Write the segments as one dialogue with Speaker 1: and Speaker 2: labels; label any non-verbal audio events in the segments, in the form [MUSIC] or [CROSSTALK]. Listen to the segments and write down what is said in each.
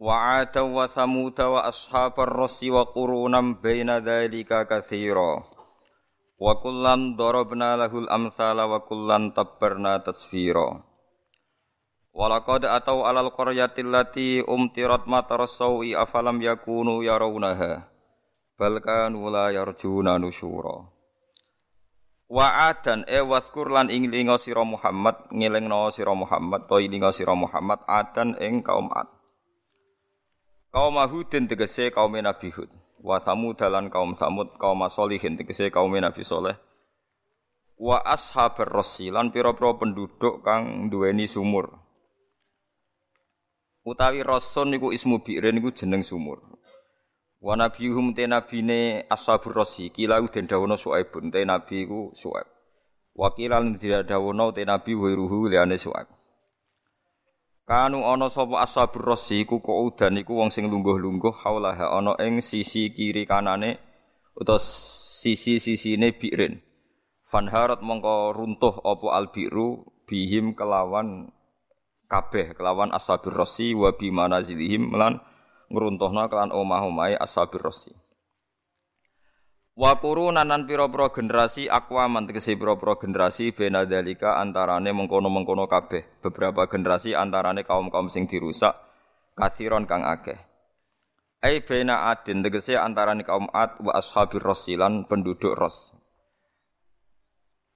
Speaker 1: وعاد وثمود وأصحاب الرس وقرونا بين ذلك كثيرا وكلا ضربنا له الأمثال وكلا تبرنا تسفيرا ولقد أتوا على القرية التي أمطرت مطر السوء أفلم يكونوا يرونها بل كانوا لا يرجون نشورا Wa'adan e waskur lan ing linga sira Muhammad ngelingno sira Muhammad to ilinga sira Muhammad adan ing kaum Ad Kaum Hudin tegese kaum Nabi Hud. Wa Samud dalan kaum Samud, kaum Solihin tegese kaum Nabi Soleh. Wa ashabar rasi lan pira-pira penduduk kang duweni sumur. Utawi rason niku ismu bi'rin niku jeneng sumur. Wa nabiyuhum te nabine ashabur rasi kila den dawono Suaibun te nabi iku Suaib. Wa kila dawono te nabi wiruhu liane Suaib. Kanu ana sapa ashabur rasi iku kaudan iku wong sing lungguh-lungguh haulaha ana ing sisi kiri kanane utawa sisi-sisine bi'rin. Fanharat mongko runtuh apa albiru bihim kelawan kabeh kelawan ashabur rasi wa bi manazilihim lan ngruntuhna kelan omah-omahe ashabur rasi. Wa qurunan nan pira-pira generasi akwaman tegese pira-pira generasi bena dalika antarane mengkono-mengkono kabeh. Beberapa generasi antarane kaum-kaum sing dirusak kathiron kang akeh. Ai bena adin tegese antarane kaum ad wa ashabir rasilan penduduk ros.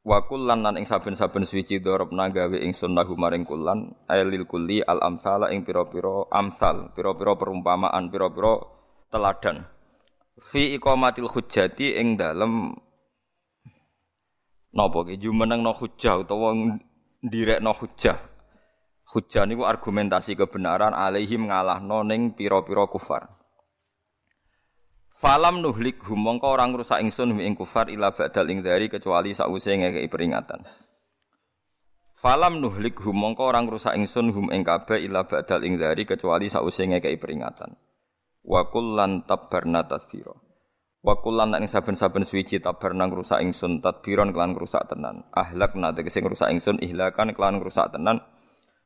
Speaker 1: Wa kullan lan ing saben-saben suci dorobna gawe ingsun lahu maring kullan ailil kulli al amsala ing pira-pira amsal, pira-pira perumpamaan, pira-pira teladan fi iqamatil hujjati ing dalem napa ki jumenengno hujjah utawa ndirekno hujjah. Hujjah niku argumentasi kebenaran alaihim ngalahno ning pira-pira kufar. Falam nuhlik hum mongko ora ngrusak ingsun ing kufar ila badal ing dari kecuali sause ngekeki peringatan. Falam nuhlik hum mongko ora ngrusak ingsun hum ing kabeh ila badal ing dari kecuali sause ngekeki peringatan wa kullan tabarna tadbira. Wa kullan ing saben-saben suwiji tabarna ngrusak ingsun tadbiron kelan ngrusak tenan. Ahlakna tegese ngrusak ingsun ihlakan kelan ngrusak tenan.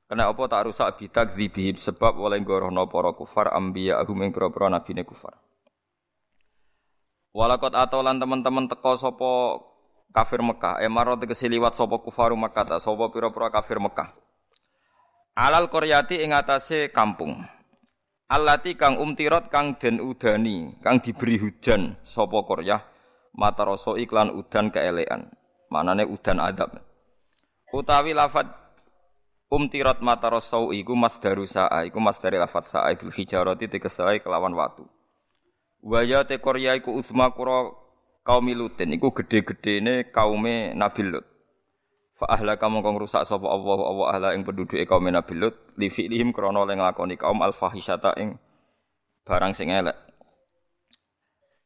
Speaker 1: Kena apa tak rusak? Bitak dzibihim sebab oleh gorohno para kufar ambiya agum ing pira-pira nabine kufar. Walakot atau lan teman-teman teko sopo kafir Mekah, emaro tegese liwat sopo kufaru Mekah, sopo pira-pira kafir Mekah. Alal koryati ing atase kampung. Allati kang umtirot kang den udani, kang diberi hujan sapa Koryah mataroso iklan udan keelean. Manane udan adab. Utawi lafat umtirot mataroso iku masdaru sa'a, iku masdari lafat sa'a bil hijarati tegesai kelawan watu. Waya te Koryah iku usma kura kaum Lutin, iku gede-gedene kaume Nabi Lut. Fa ahlaka mongko ngrusak sapa Allah Allah ahla ing penduduk kaum Nabi Lut li fi'lihim krana le nglakoni kaum al fahisyata ing barang sing elek.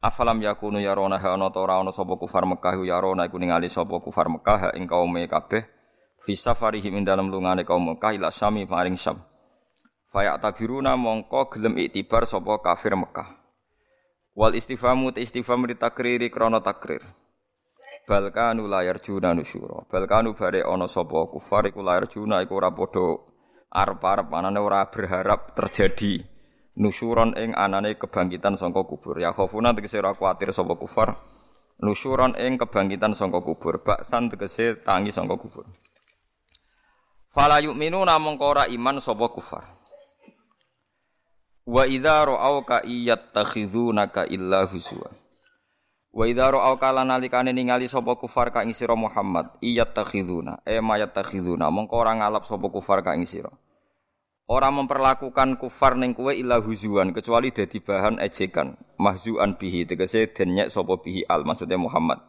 Speaker 1: Afalam yakunu yarona ha ana ta ora ana sapa kufar Mekah yarona iku ningali sapa kufar Mekah ing kaume kabeh fi safarihim ing dalem lungane kaum Mekah ila Syami maring Syam. Faya tabiruna mongko gelem iktibar sapa kafir Mekah. Wal istifamu istifham ritakriri krana takrir. Balkanu layar juna nusyura. Balkanu bare ana sapa kufar iku layar juna iku ora padha arep-arep. Anane ora berharap terjadi nusyuron ing anane kebangkitan sangka kubur. Ya khofuna tegese ora kuwatir sapa kufar. Nusyuron ing kebangkitan sangka kubur. Baksan tegese tangi sangka kubur. Fala yu'minu namung ora iman sapa kufar. Wa idza ra'auka iyattakhidunaka illa huzwa Wa idza ra'au kala nalikane ningali sapa kufar ka ing sira Muhammad, iyat takhiduna, e mayat takhiduna, mongko ora ngalap sapa kufar ka ing sira. Ora memperlakukan kufar ning kowe ila huzuan kecuali dadi bahan ejekan, mahzuan bihi tegese den nyek sapa bihi al maksudnya Muhammad.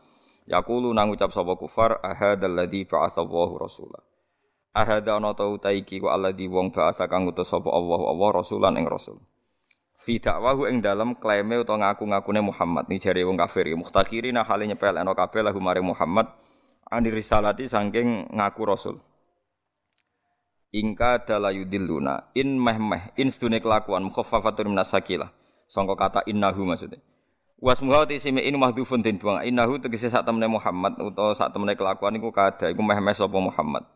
Speaker 1: Yaqulu nang ucap sapa kufar ahadzal ladzi ba'atsallahu rasula. ahada ana ta utai iki ku alladzi wong ba'atha kang utus sapa Allah Allah rasulan ing rasul fi dakwahu ing dalem klaime utawa ngaku-ngakune Muhammad. Ni jare wong kafir ya muhtakhirina hale nyepel ana kabeh lahu mare Muhammad. Ani risalati saking ngaku rasul. Ingka dalayudilluna in meh meh in sedune kelakuan mukhaffafatun minasakilah sangka kata innahu maksudnya. Wasmuha tisime in mahdhufun den buang. Innahu tegese sak temene Muhammad utawa sak temene kelakuan iku kada. Iku meh meh sapa Muhammad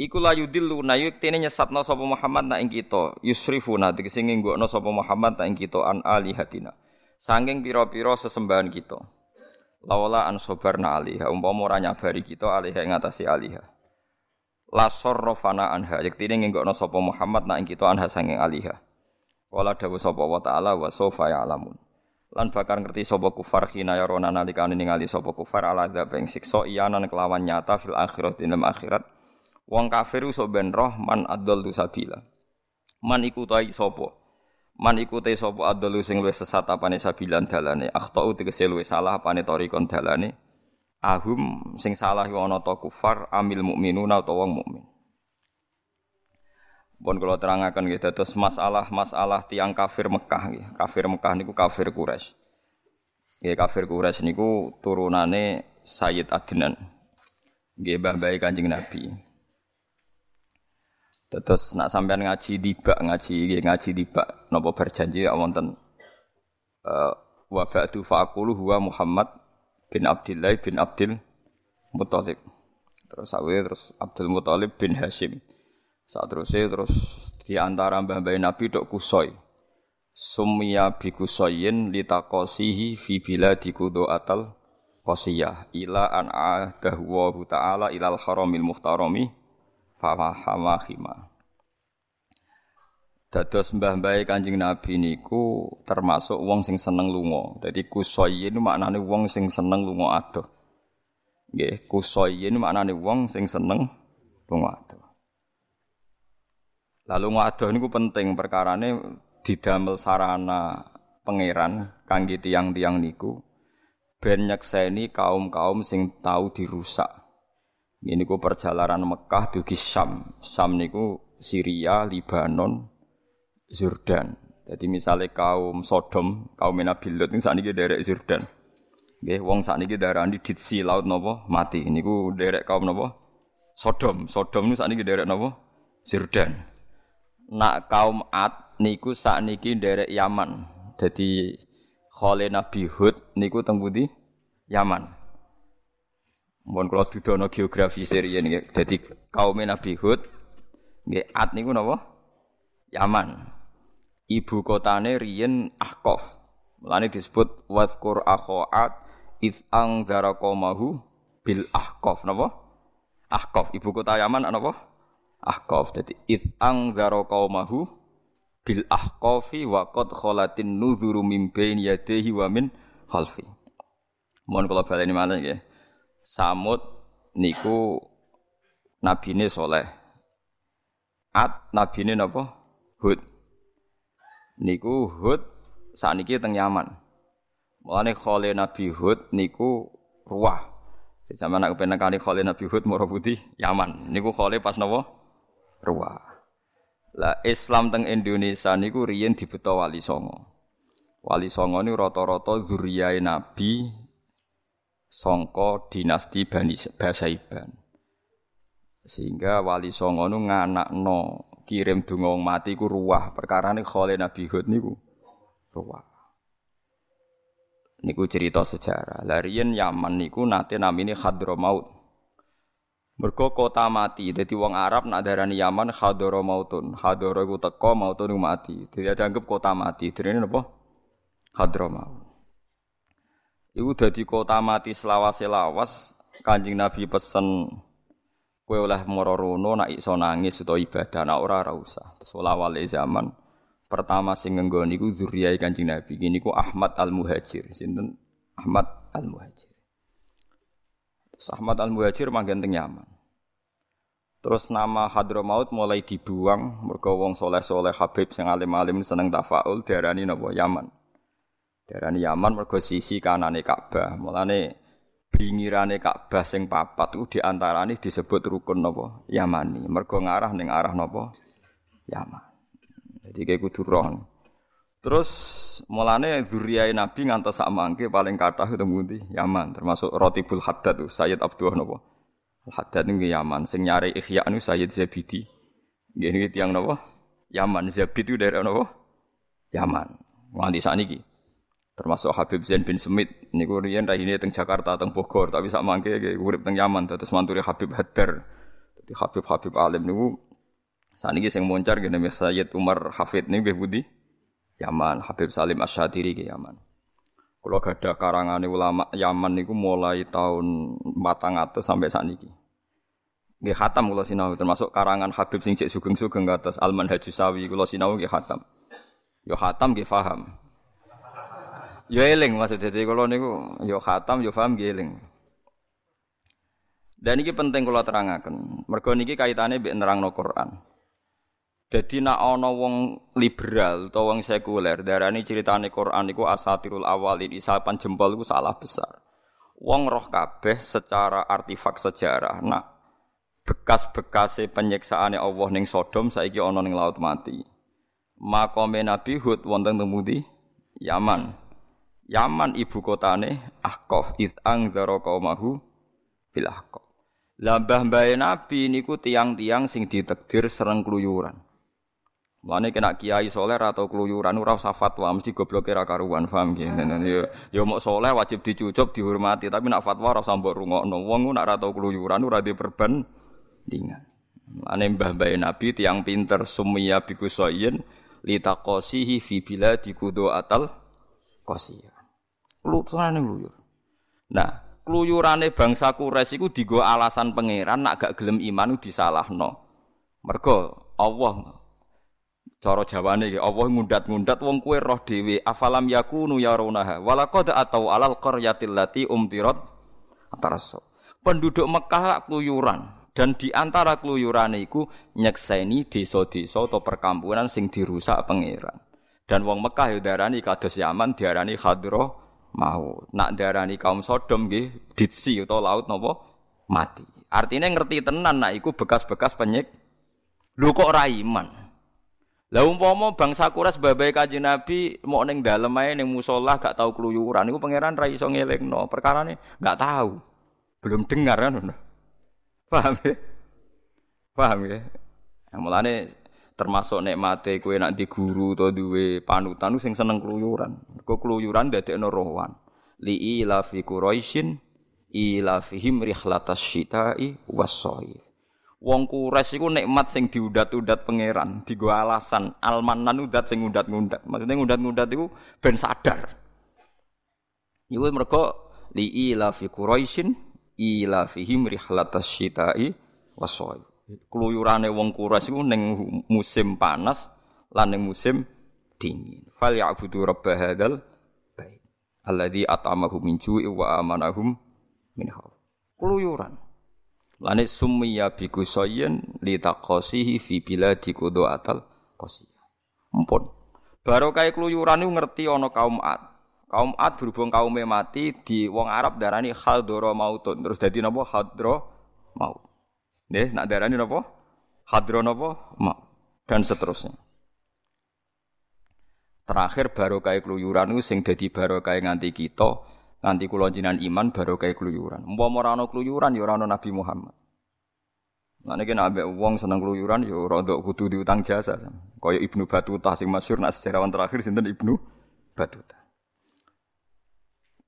Speaker 1: Iku la yudillu na yuktene nyesatna sapa Muhammad nak ing kita. Yusrifuna tegese nginggokno sapa Muhammad nak ing kita an alihatina. Saking pira-pira sesembahan kita. Lawala an sabarna aliha umpama ora nyabari kita aliha ing ngatasi aliha la sarrafana anha yektene nginggokno sapa Muhammad nak ing kita anha saking aliha wala dawu sapa wa taala wa sofa ya'lamun. Lan bakar ngerti sapa kufar khina yarona nalikane ningali sapa kufar ala dzab ing siksa iyanan kelawan nyata fil akhirat dalam akhirat Wong kafir iso ben roh man adallu sabila. Man iku ta sapa? Man iku te sapa adallu sing luwih sesat apane sabilan dalane. Akhtau tegese luwih salah apane tarikon dalane. Ahum sing salah iku ana ta kufar amil mukminuna utawa wong mukmin. Pun kalau terangaken nggih dados masalah-masalah tiang kafir Mekah nggih. Kafir Mekah niku kafir Quraisy. Nggih kafir Quraisy niku turunane Sayyid Adnan. Nggih mbah Kanjeng Nabi. Terus nak sampean ngaji dibak ngaji ngaji dibak nopo berjanji ya wonten uh, wa ba'du fa'aqulu huwa Muhammad bin Abdullah bin Abdul Muthalib. Terus sawe terus Abdul Muthalib bin Hashim. Saat terusnya terus di antara mbah-mbah Nabi dok kusoi. Sumya bi kusoyin litakosihi fi biladi atal qasiyah ila an adahu ta'ala ilal haramil muhtarami fawahama khima. Dados mbah-mbah Kanjeng Nabi niku termasuk wong sing seneng lunga. Dadi kusoyin maknane wong sing seneng lunga adoh. Nggih, kusoyin maknane wong sing seneng lunga adoh. Lalu ngadoh niku penting perkarane didamel sarana pangeran kangge tiang-tiang niku ben nyekseni kaum-kaum sing tau dirusak ini ku perjalanan Mekah dugi Syam. Syam niku Syria, Libanon, Jordan. Jadi misalnya kaum Sodom, kaum Nabi saat ini derek Jordan. Nggih, wong sakniki darani ditsi laut napa mati. Niku derek kaum napa? Sodom. Sodom niku sakniki derek napa? Jordan. Nak kaum Ad niku sakniki derek Yaman. Jadi Khole Nabi Hud niku teng Yaman. Mohon kalau dudono geografi serian nggih. Dadi kaum Nabi Hud nggih Ad niku napa? Yaman. Ibu kotane riyen Ahqaf. Mulane disebut wadhkur akhoat id ang qaumahu bil Ahqaf napa? Ahqaf. Ibu kota Yaman napa? Ahqaf. Dadi id ang qaumahu bil ahqafi wa qad khalatin nuzuru min bain yadayhi wa min khalfi. Mohon kula baleni malih nggih. Samud niku nabine soleh. At nabine napa? Hud. Niku Hud saniki teng Yaman. Mulane khole Nabi Hud niku ruah. Zaman nak kepenak kali khole Nabi Hud moro putih Yaman. Niku khole pas napa? Ruah. Lah Islam teng Indonesia niku riyen dibeto wali songo. Wali songo niku rata-rata zuriyae Nabi songko dinasti Bani Basaiban. Sehingga wali songo nu nganakno kirim donga mati ku ruah. Perkarane khole Nabi Hud niku ruah. Niku cerita sejarah. Larian Yaman niku nate namine Hadramaut. Mergo kota mati, jadi wong Arab nak darani Yaman Hadramautun. Hadra iku teko mautun mati. Jadi dianggap kota mati. Jadi napa? Hadramaut. Iku dadi kota mati selawase lawas, Kanjeng Nabi pesen kowe oleh mara rono nak iso nangis utawa ibadah nak ora ora usah. Terus zaman pertama sing nggone iku zuriyah Kanjeng Nabi. Gini ku Ahmad Al-Muhajir. Sinten? Ahmad Al-Muhajir. Terus Ahmad Al-Muhajir manggen teng Yaman. Terus nama Hadramaut mulai dibuang mergo wong soleh-soleh Habib sing alim-alim seneng tafaul diarani napa Yaman. Darani Yaman mergo sisi kanane Ka'bah. Mulane bingirane Ka'bah sing papat iku diantarane disebut rukun napa Yamani. Mergo ngarah ning arah napa Yaman. Jadi kayak kudu roh. Terus mulane zuriyah Nabi ngantos sak mangke paling kathah ketemu di Yaman, termasuk Rotibul Haddad tuh Sayyid Abdullah napa. Haddad ning Yaman, sing nyari Ihya niku Sayyid Zabidi. Nggih niki tiyang napa? Yaman, Zabid itu dari napa? Yaman. Nganti sakniki. Termasuk Habib Zain bin Semit niku riyen rahine teng Jakarta teng Bogor, tapi sak mangke urip teng Yaman terus manturi Habib Haddar. Jadi Habib-habib alim niku sakniki sing moncar ngene Sayyid Umar Hafid niku nggih budi Yaman, Habib Salim Asyadiri ke Yaman. Gak ada karangan ulama Yaman niku mulai tahun 400 sampai saat ini. Nggih khatam kula sinau termasuk karangan Habib sing cek sugeng-sugeng kados Alman Haji Sawi kula sinau nggih khatam. Yo khatam nggih paham. Yo eling maksud dadi kula niku yo khatam yo paham nggih eling. Dan ini penting kula terangaken. Mergo niki kaitane mbek nerangno Quran. Jadi nak ana wong liberal atau wong sekuler darani ceritane Quran iku asatirul awalin isapan jempol iku salah besar. Wong roh kabeh secara artifak sejarah nak bekas-bekase penyiksaane Allah ning Sodom saiki ana ning laut mati. Makome Nabi Hud wonten temudi Yaman. Yaman ibu kotane Ahqaf id angzara qaumahu bil Ahqaf. Lah mbah Nabi niku tiang-tiang sing ditekdir sereng kluyuran. Mulane kena kiai soleh atau keluyuran ora usah fatwa, mesti gobloke ra karuan, paham nggih. Yo yo mok soleh wajib dicucup, dihormati, tapi nak fatwa ora usah mbok rungokno. Wong nak ora tau keluyuran ora di perbandingan. Mulane mbah-mbah Nabi tiang pinter summiya biku soyen litaqasihi fi biladi kudu atal qasiya. Keluyurane keluyur. Nah, keluyurane bangsa Quraisy iku digo alasan pangeran nak gak gelem iman disalahno. Mergo Allah Cara Jawane iki Allah ngundat-ngundat wong kue roh dhewe afalam yakunu yarunaha walaqad atau alal qaryatil lati umtirat ataraso. Penduduk Mekah keluyuran dan di antara keluyurane iku nyekseni desa-desa atau perkampungan sing dirusak pangeran. Dan wong Mekah yo darani kados Yaman diarani hadro mau. Nak diarani kaum Sodom nggih ditsi atau laut napa mati. Artinya ngerti tenan nak iku bekas-bekas penyik. Lho kok ra iman? Lah umpama bangsa Quraisy babai Kanjeng Nabi mau ning dalem ae ning musala gak tau keluyuran iku pangeran ra iso ngelingno. Perkarane gak tahu. Belum dengar kan. Paham ya? Paham ya? Mulane termasuk nikmate kowe nak di guru utawa duwe panutan sing seneng keluyuran. Kok keluyuran dadekno rohwan. Li ila fi Quraisyin ila fihim rihlatas syita'i was Wong kures iku nikmat sing diudat-udat pangeran, digo alasan almanan udat sing ngudat-ngudat. Maksudnya ngudat-ngudat iku ben sadar. Iku mergo li ila fi Quraisyin ila fihim rihlatas syita'i wasoi. Keluyurane wong kures iku ning musim panas lan ning musim dingin. Fal ya'budu rabb hadzal bait. Alladzi at'amahum min ju'i wa amanahum min khauf. Keluyuran. Lane summiya bi kusayen li taqasihi fi biladi kudu atal. Empun. Barokah keluyuran niku ngerti ana kaum Ad. Kaum Ad berhubung kaume mati di wong Arab darani hadra mautun. Terus dadi napa hadra maut. Nggih, nak darani? Hadra napa? Maut. Dan seterusnya. Terakhir barokah keluyuran niku sing dadi barokah nganti kita Nanti kula jinan iman baru kayak keluyuran. Umpama ora ana keluyuran ya ora Nabi Muhammad. Nah niki nek ambek wong seneng keluyuran ya rada kudu diutang jasa. Kaya Ibnu Batuta sing masyhur nak sejarawan terakhir sinten Ibnu Batuta.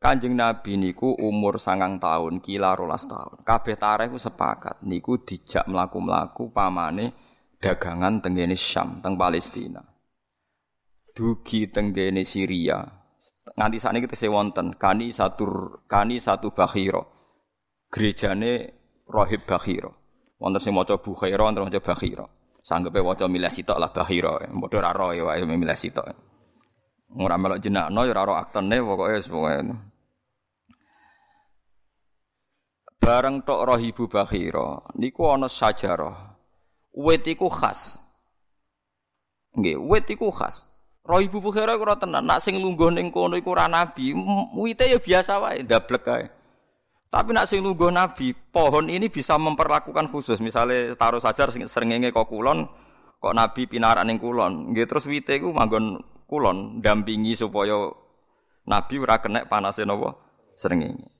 Speaker 1: Kanjeng Nabi niku umur sangang tahun, kila rolas tahun. Kabeh tareh ku sepakat niku dijak mlaku-mlaku pamane dagangan tenggene Syam, teng Palestina. Dugi tenggene Syria, nganti saat ini kita wonten kani satu kani satu bakhiro gerejane rohib bakhiro wonten sing maca bukhairo wonten maca bakhiro sanggepe waca milih sitok lah bakhiro ro ya wae milih sitok ora melok jenakno ya ora aktene pokoke pokoke bareng tok rohibu bakhiro niku ana sajarah wit iku khas nggih wit iku khas Roh ibu Bukhara ora tenan. Nak sing lungguh ning kono iku ora nabi, wite ya biasa wae, ndablek kae. Tapi nak sing lungguh Nabi, pohon ini bisa memperlakukan khusus. Misalnya taruh saja serengenge kok kulon, kok Nabi pinarak ning kulon. Nggih terus wite iku manggon kulon dampingi supaya Nabi ora kena panase napa srengenge.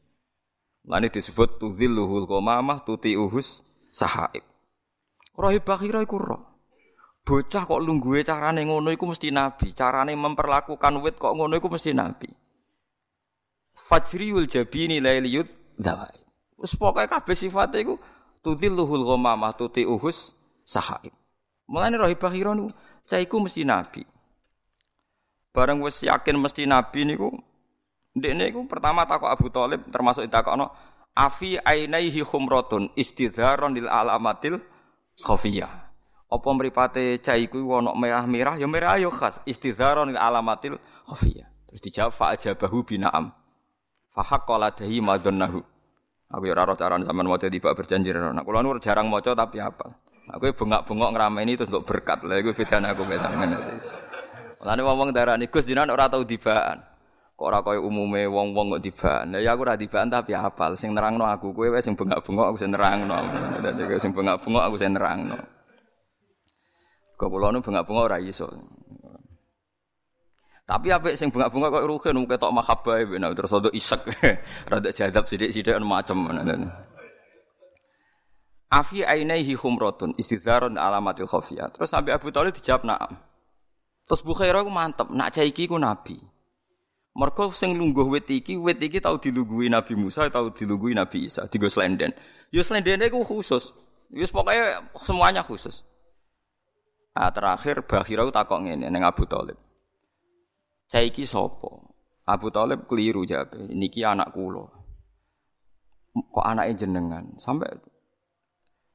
Speaker 1: Lani disebut tudzilluhul qamamah tuti uhus sahaib. Rohi bakhira iku roh. Bocah kok lungguhe carane ngono iku mesti nabi, carane memperlakukan wit kok ngono iku mesti nabi. Fajriul jabini lailiyut dawai. Wis pokoke kabeh sifate iku tudzilluhul ghamamah tuti uhus sahaib. Mulane rohi bakhira niku caiku mesti nabi. Bareng wis yakin mesti nabi niku Ndekne iku pertama takok Abu Thalib termasuk ditakokno afi ainaihi khumratun istidharon lil alamatil khafiyah. Apa mripate cah iku ana merah-merah ya merah ya khas istidharon lil alamatil khafiyah. Terus dijawab fa ajabahu bina'am. Fa haqqala dahi madunnahu. Aku ya ora ora carane sampean maca tiba berjanji ora. Nah, kula nur jarang maca tapi apa? Aku bengak-bengok ngrameni terus untuk berkat. Lah iku bedane aku biasa sampean. Lan wong-wong darani Gus jenengan ora tau dibaan. Kok ora kaya umume wong-wong kok dibaan. Ya aku ora dibaan tapi hafal. Sing nerangno aku kowe wis sing bengak-bengok aku sing nerangno. Dadi sing bengak-bengok aku sing nerangno. Kok kula nu bengak-bengok ora iso. Tapi apik sing bengak-bengok kok rugen mung ketok mahabbah ben terus [LAUGHS] rada isek. rada jadab sithik-sithik macem. Afi ainaihi khumratun istidharun alamatil khafiyah. Terus sampai Abu Thalib dijawab na'am. Terus Bukhairah ku mantep, nak cah iki ku nabi. Mergo sing lungguh wit iki, wit iki tau dilungguhi Nabi Musa, tau dilungguhi Nabi Isa, digo slenden. Ya slendene iku khusus. Wis pokoknya semuanya khusus. Nah, terakhir Bakhirau takok ngene ning Abu Thalib. Saiki sapa? Abu Thalib keliru jawab. Niki anak kula. Kok anake jenengan? Sampai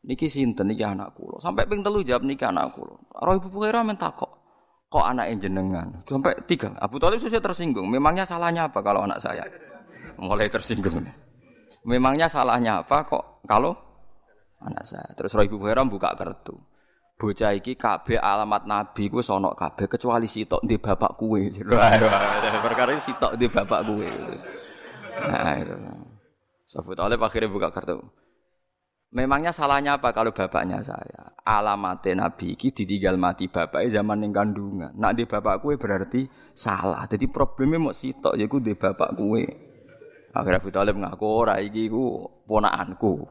Speaker 1: niki sinten niki anak kula. Sampai ping telu jawab niki anak kula. Roh Ibu Bukhairah men takok kok anak jenengan? Sampai tiga. Abu Talib sudah tersinggung. Memangnya salahnya apa kalau anak saya? Mulai tersinggung. Memangnya salahnya apa kok kalau anak saya? Terus Roh Ibu Heram buka kartu. Bocah iki kabeh alamat nabi ku sono kabeh kecuali sitok di bapak kue perkara sitok di bapak kue nah itu. Abu Talib akhirnya buka kartu Memangnya salahnya apa kalau bapaknya saya? Alamatnya Nabi iki ditinggal mati bapaknya zaman yang kandungan. Nak di bapak kue berarti salah. Jadi problemnya mau sitok ya di bapak kue. Akhirnya Abu Talib ngaku ora iki ku ponakanku.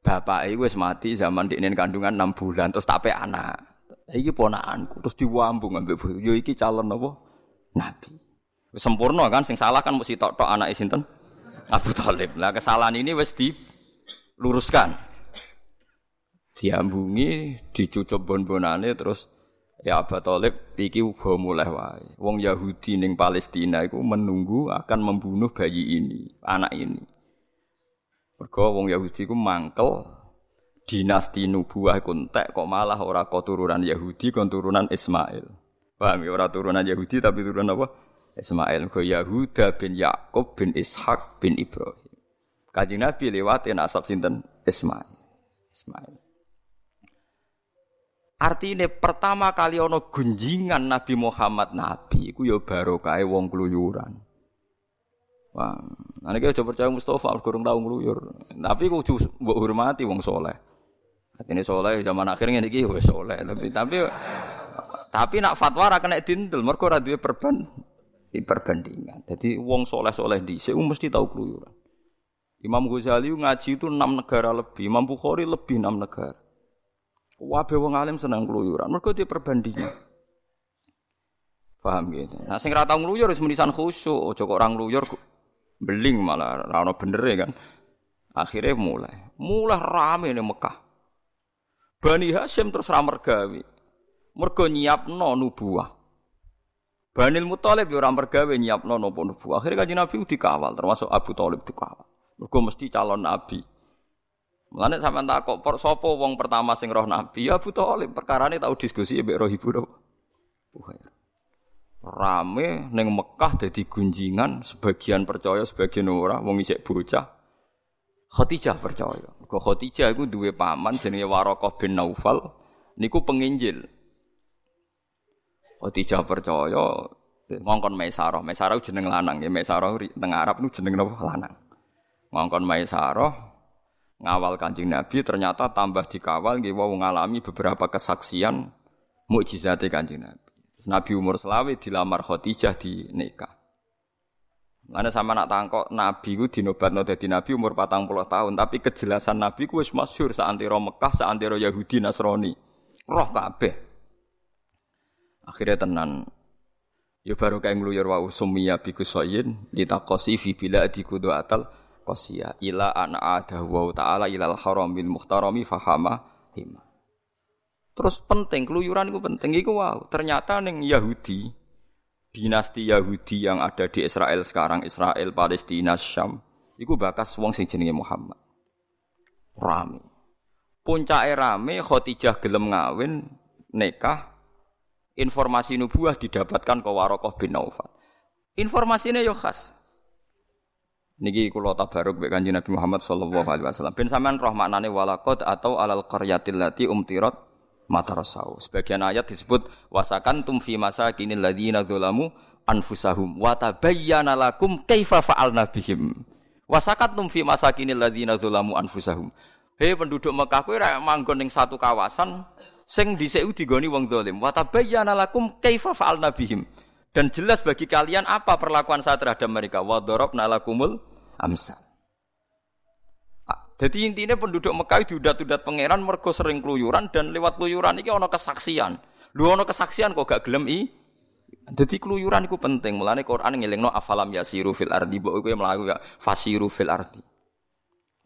Speaker 1: Bapak iku wis mati zaman di kandungan 6 bulan terus tape anak. Iki ponakanku terus diwambung ambek. Yo iki calon apa? Nabi. Sempurna kan sing salah kan mesti tok-tok anak sinten? Abu Talib. Lah kesalahan ini wis di luruskan. Diambungi, dicucup bon-bonane terus ya Abu Thalib iki uga mulai wae. Wong Yahudi ning Palestina iku menunggu akan membunuh bayi ini, anak ini. Mergo wong Yahudi iku mangkel dinasti nubuah kontek kok malah ora keturunan Yahudi kon turunan Ismail. Paham ya ora turunan Yahudi tapi turunan apa? Ismail. Go Yahuda bin Yakub bin Ishak bin Ibrahim. Kanjeng Nabi lewatin asap sinten Ismail. Ismail. Artinya pertama kali ono gunjingan Nabi Muhammad Nabi, iku ya barokah wong keluyuran. Wah, ane coba percaya Mustafa kurang tahu ngeluyur. Tapi kudu mbok hormati wong soleh. Ini soleh zaman akhirnya ini gue soleh. Tapi tapi tapi nak fatwa ra kena dintel, mergo ora perban perbandingan. Jadi wong soleh-soleh dhisik mesti tahu keluyuran. Imam Ghazali ngaji itu enam negara lebih, Imam Bukhari lebih enam negara. Wabe wong alim senang keluyuran, mereka dia perbandingan. Paham gitu. Nah sing ra tau ngluyur wis menisan khusyuk, aja kok orang ngluyur beling malah ra ono bener kan. Akhirnya mulai, mulai rame nih Mekah. Bani Hashim terus ra mergawe. Mergo nyiapno nubuah. Banil Muthalib yo ora mergawe nyiapno napa nubuah. Akhirnya kanjeng Nabi dikawal termasuk Abu Thalib dikawal. Mergo mesti calon nabi. Mulane sampean takok por sapa wong pertama sing roh nabi? Ya Abu Thalib. Perkarane tau diskusi mbek roh ibu Buhair. Rame ning Mekah dadi gunjingan, sebagian percaya, sebagian ora, wong isik bocah. Khadijah percaya. Kok Khadijah iku duwe paman jenenge Waraqah bin Naufal niku penginjil. Khadijah percaya ngongkon Maisarah. Maisarah jeneng lanang ya. Maisarah teng Arab niku jeneng napa lanang. Ngongkon Maisarah ngawal Kanjeng Nabi ternyata tambah dikawal nggih wau ngalami beberapa kesaksian mukjizate Kanjeng Nabi. Terus Nabi umur selawe dilamar Khadijah di nikah. Mana sama nak tangkok Nabi ku dinobatno dadi Nabi umur patang puluh tahun, tapi kejelasan Nabi ku wis masyhur saantero Mekah, saantero Yahudi Nasrani. Roh kabeh. Akhirnya tenan Ya baru kayak ngluyur wa usumiyya bi kusayin litaqasi fi biladi kudu atal qasiya ila an ada wa ta'ala ilal haramil muhtarami fahama hima. Terus penting keluyuran itu penting iku wow. Ternyata ning Yahudi dinasti Yahudi yang ada di Israel sekarang Israel Palestina Syam iku bakas wong sing jenenge Muhammad. Rame. Puncake rame Khadijah gelem ngawin nikah informasi nubuah didapatkan ke Warokoh bin Naufal. Informasinya yo khas. Niki kula tabaruk mbek Kanjeng Nabi Muhammad sallallahu alaihi wasallam. Ben sampean roh maknane walaqad atau alal qaryatil lati umtirat matarasau. Sebagian ayat disebut wasakan tum fi masakinil ladzina dzalamu anfusahum wa tabayyana lakum kaifa fa'alna bihim. Wasakan tum fi masakinil ladzina dzalamu anfusahum. Hei penduduk Mekah kowe manggon ning satu kawasan sing dhisik digoni wong zalim. Wa tabayyana lakum kaifa fa'alna bihim. Dan jelas bagi kalian apa perlakuan saya terhadap mereka. Wa darabna lakumul amsal. Jadi intinya penduduk Mekah diudat-udat pangeran mergo sering keluyuran dan lewat keluyuran ini ono kesaksian. Lu ono kesaksian kok gak gelem i. Jadi keluyuran itu penting. Mulane Quran ngelingno afalam yasiru fil ardi. Mbok kowe mlaku fasiru fil ardi.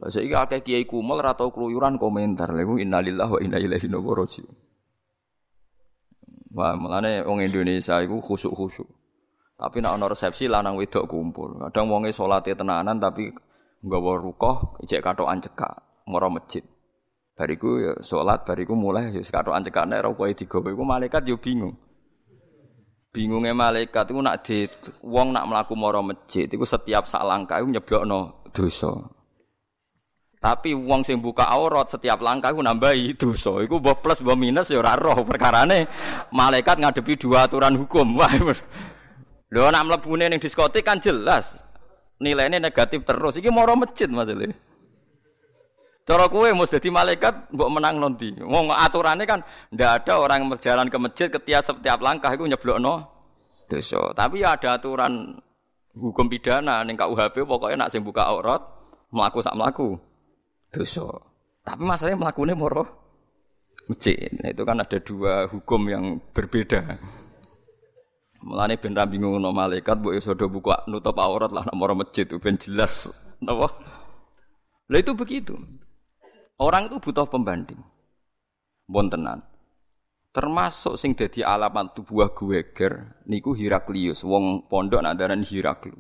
Speaker 1: Lah saiki akeh kiai kumel ora tau keluyuran komentar. Lha innalillahi wa inna ilaihi. Wah, mulane wong Indonesia iku khusuk-khusuk. Tapi nek ana resepsi lanang wedok kumpul. Kadang wonge salate tenanan tapi nggawa rukoh ijek katokan cekak mara masjid. Bariku ya salat, bariku mulai ya katokan cekak nek rukohe digawe iku malaikat yo bingung. Bingungnya malaikat iku nak di wong nak mlaku mara masjid iku setiap sak langkah iku nyeblokno dosa. Tapi wong sing buka aurat setiap langkah iku nambahi dosa. Iku mbok plus mbok minus ya roh perkarane malaikat ngadepi dua aturan hukum. Wah. Lho nak mlebune ning diskotik kan jelas nilainya negatif terus. Iki moro masjid masalah. Cara kowe mesti dadi malaikat mbok menang nanti. Wong aturannya kan ndak ada orang yang berjalan ke masjid ketika setiap langkah iku nyeblokno dosa. Tapi ya ada aturan hukum pidana ning KUHP pokoknya nak sing buka aurat mlaku sak mlaku dosa. Tapi masalahnya melakukannya moro masjid. Nah, itu kan ada dua hukum yang berbeda. Mulane ben ra bingung no malaikat mbok iso buka nutup aurat lah nak moro masjid ben jelas napa. Lah itu begitu. Orang itu butuh pembanding. Bon tenan. Termasuk sing dadi alamat tubuh Gueger niku Heraklius, wong pondok nak daran Heraklu.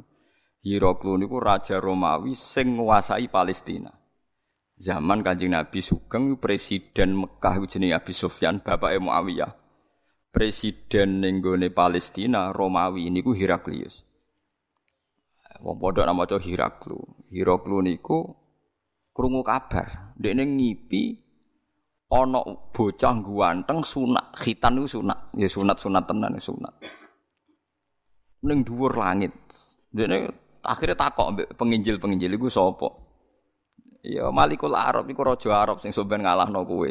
Speaker 1: Heraklu niku raja Romawi sing nguasai Palestina. Zaman Kanjeng Nabi Sugeng presiden Mekah jenenge Abi Sufyan bapake Muawiyah. Presiden ning Palestina Romawi niku Heraklius. Wong padha nama maca Heraklu. Heraklu niku krungu kabar, dekne ngipi ana bocah guanteng sunat, khitan niku sunat. Ya sunat-sunat tenan sunat. Ning dhuwur langit. Dekne akhirnya takok mbek penginjil-penginjil iku sapa? Ya Malikul Arab iku raja Arab sing sampean ngalahno kowe.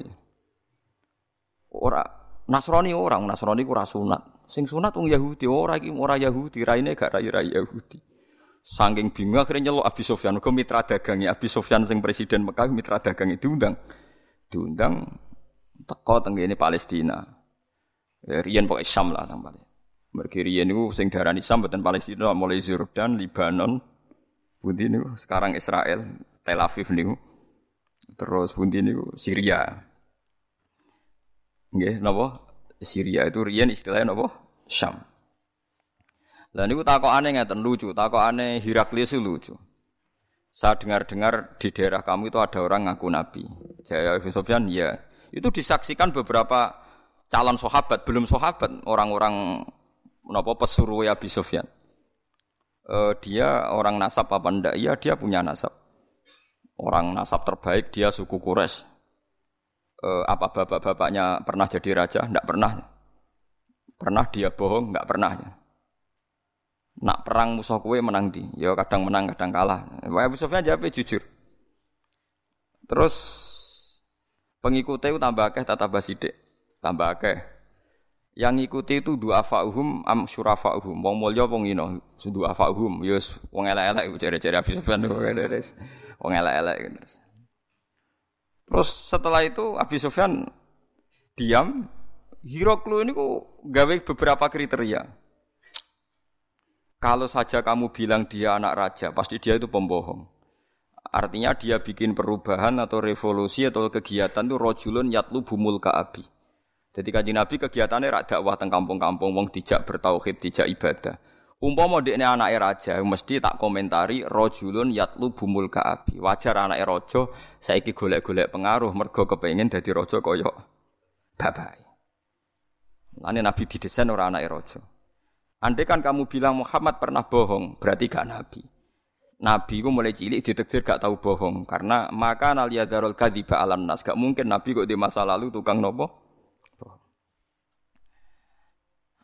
Speaker 1: Ora Nasrani orang, Nasrani ku ora sunat. Sing sunat wong Yahudi ora iki ora Yahudi, raine gak rai rai Yahudi. Saking bingung akhirnya nyeluk Abi Sofyan, ke mitra dagangnya Abi Sofyan sing presiden Mekah mitra dagang itu diundang. Diundang teko tenggene Palestina. Ya, riyen Syam lah nang Palestina. Mergi niku sing darani Syam mboten Palestina mulai Jordan, Libanon, Pundi niku sekarang Israel, Tel Aviv niku. Terus pundi niku Syria. Nggih, napa? Syria itu riyen istilahnya napa? Syam. Lah niku takokane ngeten lucu, takokane Heraklius lucu. Saya dengar-dengar di daerah kamu itu ada orang ngaku nabi. Jaya Sofyan, ya. Itu disaksikan beberapa calon sahabat, belum sahabat, orang-orang napa pesuruh Abi Sofyan. Uh, dia orang nasab apa ndak? Iya, dia punya nasab orang nasab terbaik dia suku Quraisy. E, apa bapak-bapaknya pernah jadi raja? Tidak pernah. Pernah dia bohong? Tidak pernah. Nak perang musuh kowe menang di. Ya kadang menang, kadang kalah. Wae Abu Sufyan jawab jujur. Terus pengikutnya tambah akeh tambah sidik, tambah akeh. Yang ngikuti itu dua fa'uhum am syurafa'uhum. Wong mulya wong ino, dua fa'uhum. Yus wong elek-elek cari-cari Abu Sufyan [LAUGHS] wong elek-elek Terus setelah itu Abi Sufyan diam. Hiroklu ini kok gawe beberapa kriteria. Kalau saja kamu bilang dia anak raja, pasti dia itu pembohong. Artinya dia bikin perubahan atau revolusi atau kegiatan itu rojulun yatlu bumul kaabi. Jadi kaji Nabi kegiatannya rak dakwah teng kampung-kampung wong dijak bertauhid, dijak ibadah. Umpama dekne anake raja, mesti tak komentari rojulun yatlu bumul kaabi. Wajar anake raja saiki golek-golek pengaruh mergo kepengin dadi raja kaya bapak. Lane Nabi didesain ora anake raja. Andai kan kamu bilang Muhammad pernah bohong, berarti gak nabi. Nabi ku mulai cilik ditektir gak tahu bohong karena maka naliyadarul kadiba alam nas gak mungkin Nabi kok di masa lalu tukang nopo.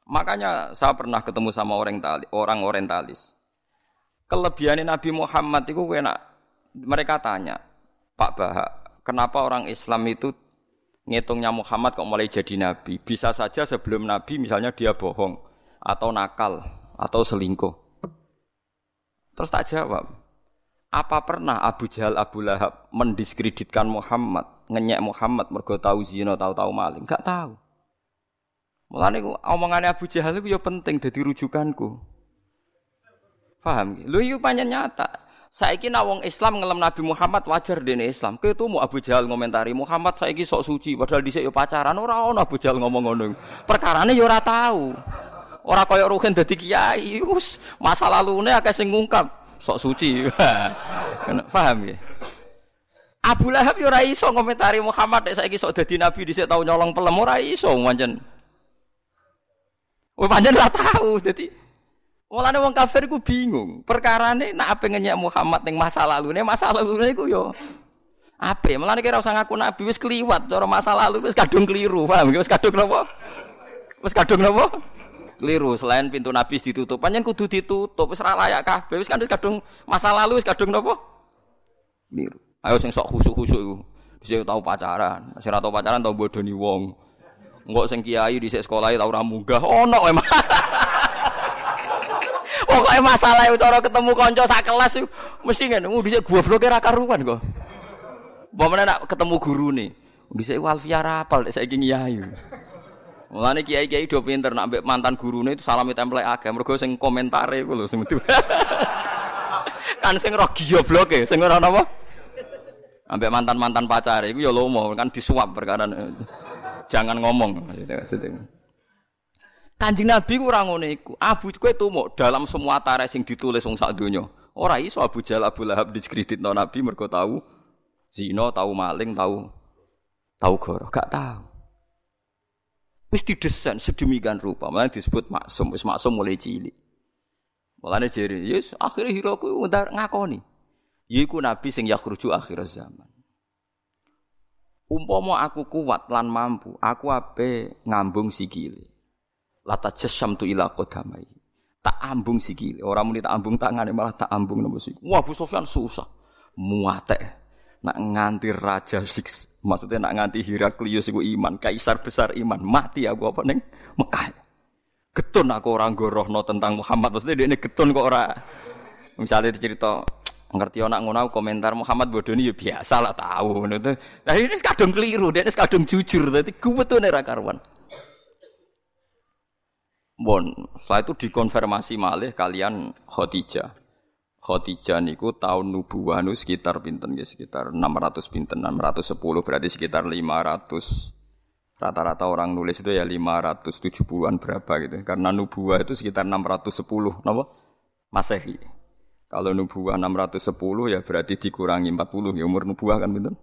Speaker 1: Makanya saya pernah ketemu sama orang orang orientalis. Kelebihan Nabi Muhammad itu enak. Mereka tanya, Pak Bahak, kenapa orang Islam itu ngitungnya Muhammad kok mulai jadi Nabi? Bisa saja sebelum Nabi misalnya dia bohong atau nakal atau selingkuh. Terus tak jawab. Apa pernah Abu Jahal Abu Lahab mendiskreditkan Muhammad, ngenyek Muhammad mergo tahu zina, tahu-tahu maling? Enggak tahu. Mulane omongannya Abu Jahal itu ya penting jadi rujukanku. Paham? Lu itu panjang nyata. Saiki nak wong Islam ngelem Nabi Muhammad wajar dene Islam. Kowe mau Abu Jahal ngomentari Muhammad saiki sok suci padahal dhisik yo pacaran ora ono Abu Jahal ngomong ngono. Perkarane yo ora tahu. Ora kaya Ruhin dadi kiai, wis masa lalune akeh sing ngungkap sok suci. [LAUGHS] Paham ya? Abu Lahab yo ora iso ngomentari Muhammad nek saiki sok dadi nabi dhisik tau nyolong pelem ora iso pancen. Oh pancen ora tau. Dadi Mulane wong kafir ku bingung. Perkarane nak ape ngenyek Muhammad ning masa lalune, masa lalune iku yo ape. Mulane kira usah ngaku nabi wis kliwat cara masa lalu wis kadung keliru, paham? Wis kadung napa? Wis kadung napa? Keliru, selain pintu Nabi ditutup, panjang kudu ditutup, wis ora layak kabeh, wis kan wis kadung masa lalu wis kadung napa? Keliru. Ayo sing sok khusuk-khusuk iku. Dhisik tau pacaran, sing ora tau pacaran tau bodoni wong. Engko sing kiai dhisik sekolah tau ora munggah, ono emang. [LAUGHS] Pokoknya masalah itu cara ketemu konco sak kelas itu mesti ngene, uh dhisik gobloke ra karuan kok. Apa nak ketemu guru nih. Dhisik Alfiya rapal saya ingin ngiyai. Mulane kiai-kiai do pinter nak mantan gurune itu salami template akeh. Mergo sing komentare iku lho sing [LAUGHS] kan sing roh giyobloke, sing ora napa? Ambek mantan-mantan pacar iku ya lomo kan disuap perkara jangan ngomong Kanjeng Nabi ora ngene iku. Abu kowe tumuk dalam semua tarikh sing ditulis wong sak donya. Ora iso Abu Jahal Abu Lahab diskreditno Nabi mergo tahu zina, tahu maling, tahu tahu goro, gak tahu. Wis didesain sedemikian rupa, malah disebut maksum, wis maksum mulai cilik. Mulane jere, yes akhirnya hiraku ntar ngakoni. Yiku nabi sing yakhruju akhir zaman. Umpama aku kuat lan mampu, aku ape ngambung sikile. Lata jasam tu ila qadamai. Tak ambung sikile, orang muni tak ambung tangane malah tak ambung nopo sikile. Wah, Bu Sofyan susah. Muatek. Nak nganti raja siks Maksudnya nak nganti Heraklius iku iman, kaisar besar iman, mati aku apa neng Mekah. Getun aku orang gorohno tentang Muhammad, maksudnya dia ini getun kok ora. Misalnya dicerita ngerti anak ngono komentar Muhammad bodoni ya biasa lah tahu. Nah ini kadung keliru, dia ini kadung jujur, dadi betul nih karuan. Bon, setelah itu dikonfirmasi malih kalian Khadijah. Khadijah niku tahun nubuwah nu sekitar pinten ya sekitar 600 pinten 610 berarti sekitar 500 rata-rata orang nulis itu ya 570-an berapa gitu. Karena nubuwah itu sekitar 610 napa? Masehi kalau nubuwah 610 ya berarti dikurangi 40 ya umur nubuwah kan pinten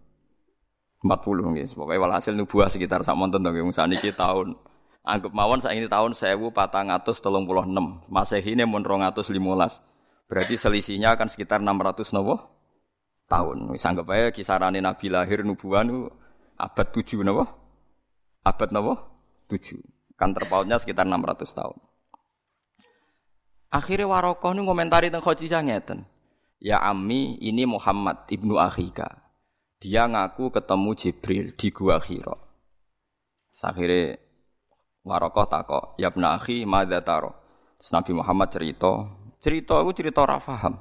Speaker 1: 40 guys pokoknya walhasil nubuwah sekitar sak monten to nggih saniki tahun anggap mawon saiki tahun 1436 Masehi ini mun 215 Berarti selisihnya akan sekitar 600 nopo tahun. Wis anggap aja kisarane Nabi lahir nubuan abad 7 nopo? Abad nopo? 7. Kan terpautnya sekitar 600 tahun. Akhirnya Warokoh ini komentari tentang Khadijah ngeten. Ya Ami, ini Muhammad ibnu Akhika. Dia ngaku ketemu Jibril di Gua Hira. Akhirnya Warokoh takok, ya ibnu Akhi, madza taro? Nabi Muhammad cerita, cerita aku cerita ora paham.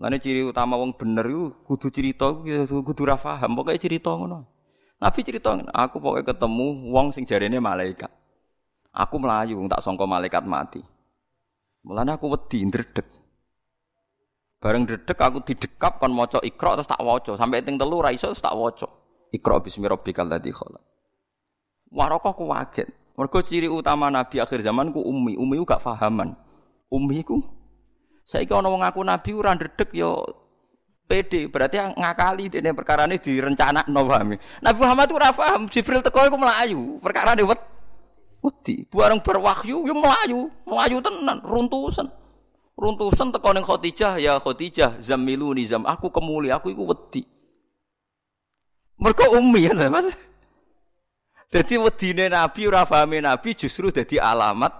Speaker 1: Lane ciri utama wong bener iku kudu cerita kudu ora paham, pokoke cerita ngono. Nabi cerita, aku pokoknya ketemu wong sing jarene malaikat. Aku melayu, tak songko malaikat mati. Mulane aku wedi ndredeg. Bareng ndredeg aku didekap kon maca Iqra terus tak waca, sampai ting telu ra iso tak waca. Iqra bismi rabbikal ladzi khalaq. Warokoh ku kaget. Mergo ciri utama nabi akhir zaman ku ummi, ummi ku gak fahaman. Ummi ku saiki ana wong ngaku nabi ora ndredeg yo pede, berarti ngakali dene perkara ini direncanakno paham. Nabi Muhammad ora paham, Jibril teko iku melayu, perkara ini wedi. Bareng berwahyu yo melayu, melayu tenan, runtusan. Runtusan teko ning Khadijah, ya Khadijah, zamiluni zam, aku kemuli, aku iku wedi. Mergo ummi ya, Mas. Jadi wedine Nabi ora pahame Nabi justru dadi alamat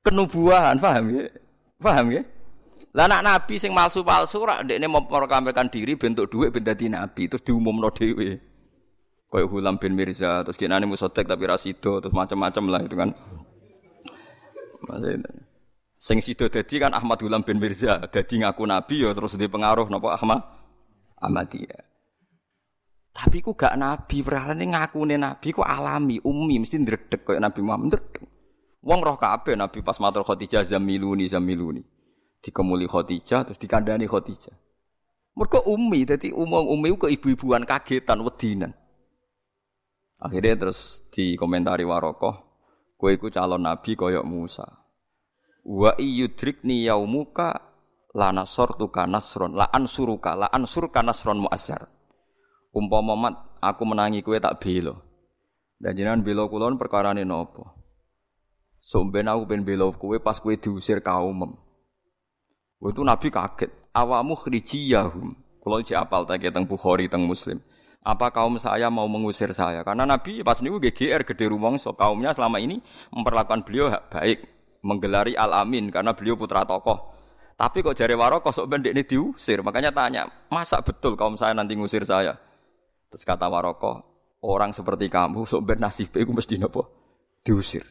Speaker 1: kenubuahan, paham ya? Paham ya? Lah anak Nabi sing palsu-palsu ora ndekne memproklamirkan diri bentuk dhuwit ben dadi nabi terus diumumno dhewe. Kayak Hulam bin Mirza terus kinane musotek tapi rasido terus macam-macam lah itu kan. Maksudnya Sing sido dadi kan Ahmad Gulam bin Mirza, dadi ngaku nabi ya terus di pengaruh napa Ahmad Ahmadiyah. Tapi ku gak nabi, perkarane ngakune nabi ku alami, umi mesti ndredeg kaya Nabi Muhammad ndredeg. Wong roh kabeh nabi pas matur Khadijah zamiluni zamiluni. Dikemuli Khadijah terus dikandani Khadijah. Mergo umi, dadi umum umi ku ibu-ibuan kagetan wedinan. Akhirnya terus dikomentari Warokoh, kowe iku calon nabi koyok Musa. Wa iyudrikni yaumuka la nasortuka nasron la ansuruka la ansurka nasron muazzar. Umpama mat aku menangi kowe tak bela. Dan jenengan bela kula perkarane napa? Somben aku ben bela kowe pas kowe diusir kaumem. Itu Nabi kaget. Awamu khrijiyahum. Kalau cek apal tak teng Bukhari teng Muslim. Apa kaum saya mau mengusir saya? Karena Nabi pas niku GGR gede rumangsa kaumnya selama ini memperlakukan beliau baik menggelari Al-Amin karena beliau putra tokoh. Tapi kok jari Warokoh sok bendek ini diusir. Makanya tanya, masa betul kaum saya nanti ngusir saya? Terus kata Warokoh, orang seperti kamu sok ben nasib itu mesti nopo diusir.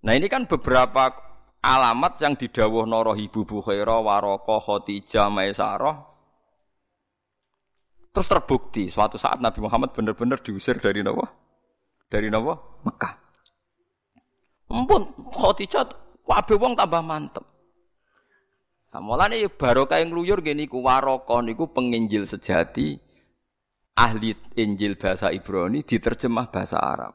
Speaker 1: Nah ini kan beberapa alamat yang didawuh Noro Ibu Bukhaira, Warokoh, Khotijah, Maisarah. Terus terbukti suatu saat Nabi Muhammad benar-benar diusir dari nopo? Dari nopo? Mekah. Empun Khadijah kabeh wong tambah mantep. Nah, mulane barokah yang ngluyur gini ku waraka niku penginjil sejati ahli Injil bahasa Ibrani diterjemah bahasa Arab.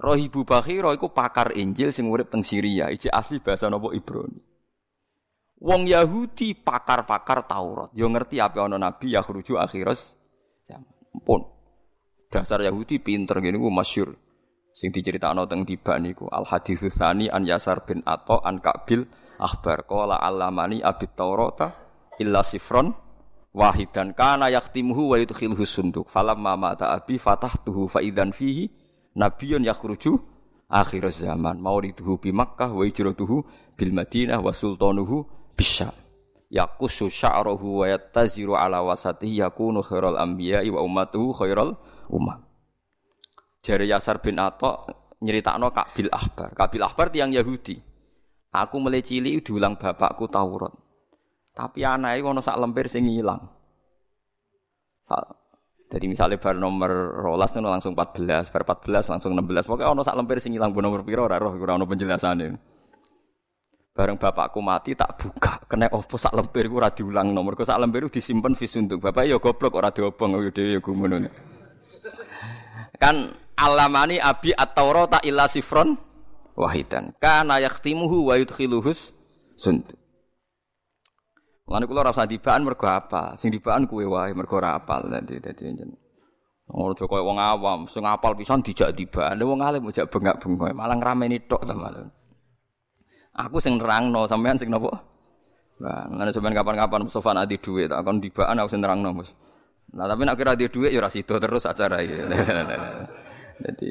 Speaker 1: Rohibu Bakhira iku pakar Injil sing urip teng Syria, iki asli bahasa nopo Ibrani. Wong Yahudi pakar-pakar Taurat, yo ngerti apa ana nabi yakhruju akhiras zaman. Pun dasar Yahudi pinter gini ku masyur sing diceritakno teng tiba niku al hadis tsani an Yasar bin Atha an Kabil akhbar. Qala alamani abit taurata illa sifron wahidan. Kana yaktimuhu wa yudkhilhu sunduk. Falamma mata abi fatahtuhu fa idzan fihi nabiyyun yakhruju akhir zaman. Mauriduhu bi Makkah wa hijratuhu bil Madinah wa sultanuhu bisyam yaqusu sya'ruhu wa yattaziru ala wasatihi yakunu khairal anbiya'i wa ummatuhu khairal ummah Jari Yasar bin Atok nyeritakno Kabil Akbar. Kabil Akbar tiang Yahudi. Aku mulai cilik diulang bapakku Taurat. Tapi anaknya ono sak lemper sing ilang. Jadi misalnya bar nomor rolas itu langsung 14, bar 14 langsung 16. Pokoknya ono sak lemper sing ilang nomor piro ora roh ora ono penjelasane. Bareng bapakku mati tak buka, kena opo sak lemper iku ora diulang nomor. Sak lemper disimpen vis untuk bapak ya goblok ora diobong yo dhewe ya gumun. Kan alamani abi at-taurata illa sifron wahidan. Kana yaktimuhu wa yudkhiluhus sundu. Lan kula ora usah dibaan mergo apa? Sing dibaan kuwe wae mergo ora apal dadi dadi jeneng. Ora kaya wong awam, sing apal pisan dijak dibaan, wong alim ojak bengak-bengok, malah ngrameni tok ta malah. Aku sing nerangno, sampean sing napa? Nah, ngene sampean kapan-kapan Mustafa adi dhuwit, tak kon dibaan aku sing nerangno, Mas. Nah, tapi nek kira di dhuwit ya ora sida terus acara iki. [LAUGHS] Jadi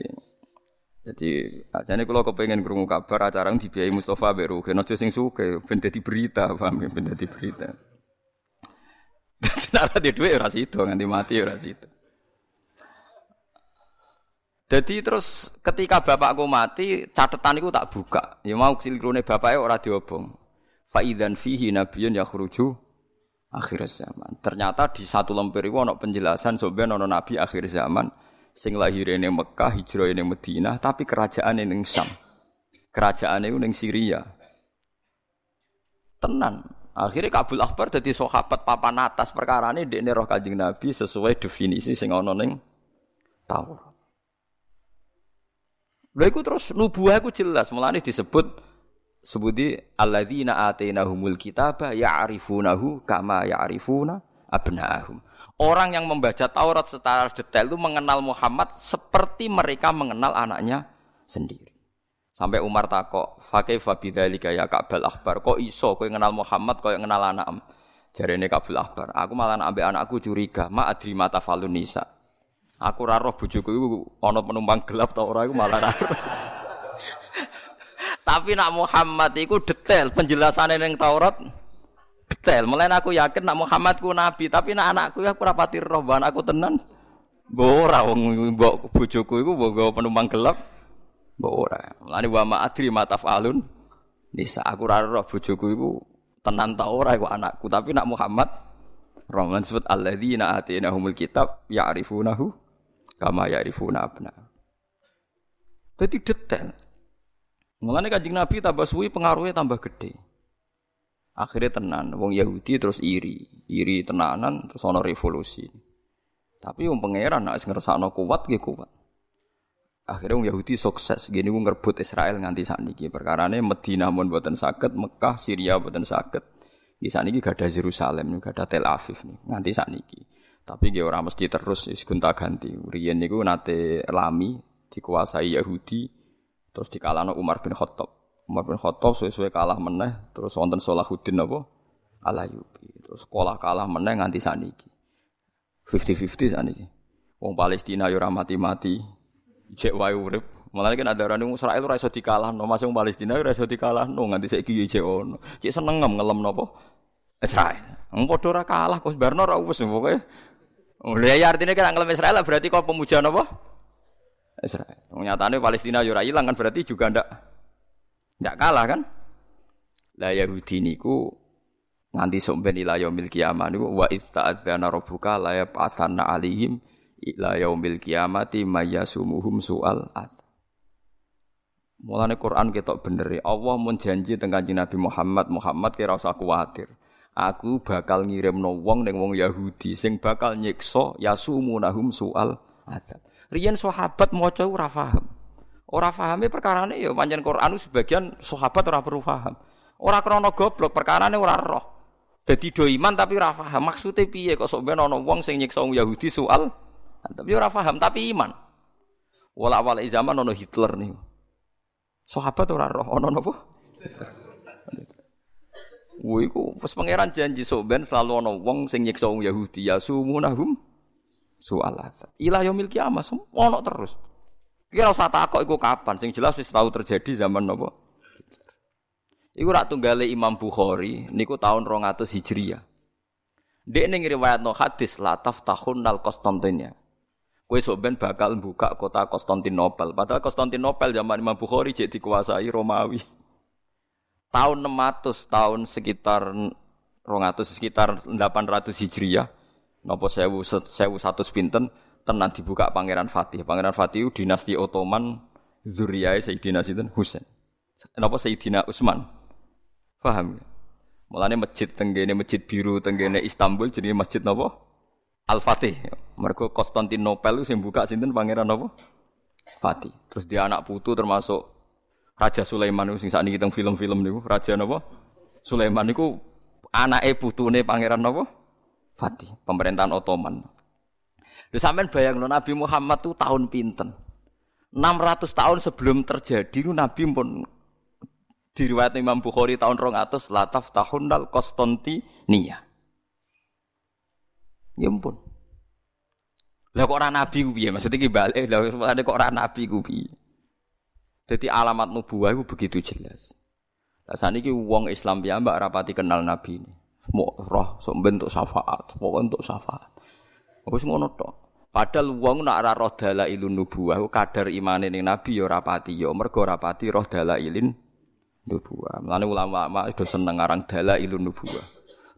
Speaker 1: Jadi ajane kula kepengin krungu kabar acara dibiayai Mustafa Beru, kena aja sing suke ben dadi berita, paham ya, ben dadi berita. [LAUGHS] Nara di duit ora sido nganti mati ora sido. Jadi terus ketika bapakku mati, catatan itu tak buka. Ya mau cilirune bapaknya ora diobong. Faidan fihi nabiyun yakhruju akhir zaman. Ternyata di satu lemper itu penjelasan sebenarnya ada nabi akhir zaman sing lahir ini Mekah, hijrah ini Madinah, tapi kerajaan ini Syam. Ini ning Syria. Tenan. Akhirnya Kabul Akbar jadi sahabat papan atas perkara ini di roh kajing Nabi sesuai definisi sing ana ning Taurat. Lha iku terus nubuah iku jelas, mulane disebut sebuti alladzina atainahumul kitaba ya'rifunahu kama ya'rifuna abna'ahum. Orang yang membaca Taurat secara detail itu mengenal Muhammad seperti mereka mengenal anaknya sendiri. Sampai Umar takok, "Fakih fabidzalika ya Ka'bal Akbar, kok iso kowe kenal Muhammad kok kenal anak Jari ini Kabul Akbar, aku malah ambek anakku curiga, ma adri mata falun nisa. Aku raro bujuku itu ono penumpang gelap tau ora aku malah raro. [LAUGHS] Tapi nak Muhammad itu detail penjelasannya yang Taurat detail. Mulai aku yakin nak Muhammad ku nabi, tapi nak anakku ya aku rapati roh aku tenan. Mbok ora wong mbok bojoku iku mbok penumpang gelap. Mbok ora. Mulane wa ma adri matafalun. Nisa aku ora roh bojoku iku tenan ta ora iku anakku, tapi nak Muhammad Rahman sebut alladzina atinahumul kitab ya'rifunahu kama ya'rifuna abna. Jadi detail. Mulane Kanjeng Nabi tambah suwi pengaruhnya tambah gede. Akhirnya tenan, wong Yahudi terus iri, iri tenanan terus ono revolusi. Tapi wong pangeran nek ngersakno kuat nggih kuat. Akhirnya wong Yahudi sukses, gini wong ngerebut Israel nganti sakniki. Perkarane Madinah mun boten saged, Mekah, Syria boten saged. Di sakniki gak ada Yerusalem, gak ada Tel Aviv nih, nganti sakniki. Tapi nggih ora mesti terus wis gonta-ganti. Riyen niku nate lami dikuasai Yahudi terus dikalahno Umar bin Khattab. Umar bin Khattab suwe-suwe kalah meneh terus wonten Salahuddin apa? Alayubi. Terus sekolah kalah meneh nganti saniki. 50-50 saniki. Wong Palestina yo mati-mati. Cek wae urip. Malah kan ada orang Israel ora iso dikalahno. Masing Palestina ora iso dikalahno nganti saiki yo cek ono. Cek seneng ngelem napa? Israel. Wong padha ora kalah kok barno ora wis pokoke Lha ya artinya kan ngelem Israel berarti kok pemuja napa Israel. Nyatane Palestina yo ora ilang kan berarti juga ndak tidak kalah kan? Lah Yahudi niku nganti somben ila yaumil kiamah niku wa itta'adzana rabbuka la yab'atsanna 'alaihim ila yaumil kiamati mayyasumuhum su'al ad. Mulane Quran ketok bener. Allah mun janji teng Nabi Muhammad, Muhammad kira usah kuwatir. Aku bakal ngirimno wong ning wong Yahudi sing bakal nyiksa yasumunahum su'al azab. Riyen sahabat maca ora paham. Ora pahame perkarane ya pancen Quran sebagian sahabat ora perlu paham. Ora krana goblok perkarane ora roh. Dadi do iman tapi ora paham maksude piye kok sok ben ana wong sing nyiksa Yahudi soal tapi ora paham tapi iman. Wala awal zaman ana Hitler nih. Sahabat ora roh ana napa? Woi ku pas pangeran janji sok ben selalu ana wong sing nyiksa Yahudi ya sumunahum soal Ilah yaumil kiamah semua terus. Kira usah takok iku kapan, sing jelas wis tahu terjadi zaman nopo. Iku rak tunggale Imam Bukhari niku tahun 200 Hijriah. Dek ning riwayatno hadis la taftahun nal Konstantinia. Kue sok ben bakal buka kota Konstantinopel. Padahal Konstantinopel zaman Imam Bukhari jadi dikuasai Romawi. Tahun 600, tahun sekitar 200 sekitar 800 Hijriah. Napa sewu sewu satu pinten tenan dibuka Pangeran Fatih. Pangeran Fatih dinasti Ottoman zuriyah Sayyidina Sinten Husain. Napa Sayyidina Utsman? Paham ya? Mulane masjid tenggene masjid biru tenggene Istanbul jadi masjid napa? Al-Fatih. Mergo Konstantinopel sing buka sinten Pangeran napa? Fatih. Terus dia anak putu termasuk Raja Sulaiman sing sakniki teng film-film niku, Raja napa? Sulaiman niku anake putune Pangeran napa? Fatih, pemerintahan Ottoman. Lha sampean bayangno Nabi Muhammad tuh tahun pinten? 600 tahun sebelum terjadi Nabi pun diriwayat Imam Bukhari tahun 200 lataf tahun dal Konstantinia. Ya ampun. Lah kok ora nabi ku piye? Maksudnya ki balik, lah kok ora nabi ku piye? Jadi alamat nubuah itu begitu jelas. Saat ini uang Islam ya mbak rapati kenal Nabi ini. Mau roh, sok bentuk syafaat, pokoknya untuk syafaat. Wis ngono tok. Padahal wong nak ora roh dalailun nubuwah kadar imane ning nabi ya rapati ya mergo rapati roh dalailin nubuwah. Mulane ulama-ulama itu seneng aran dalailun nubuwah.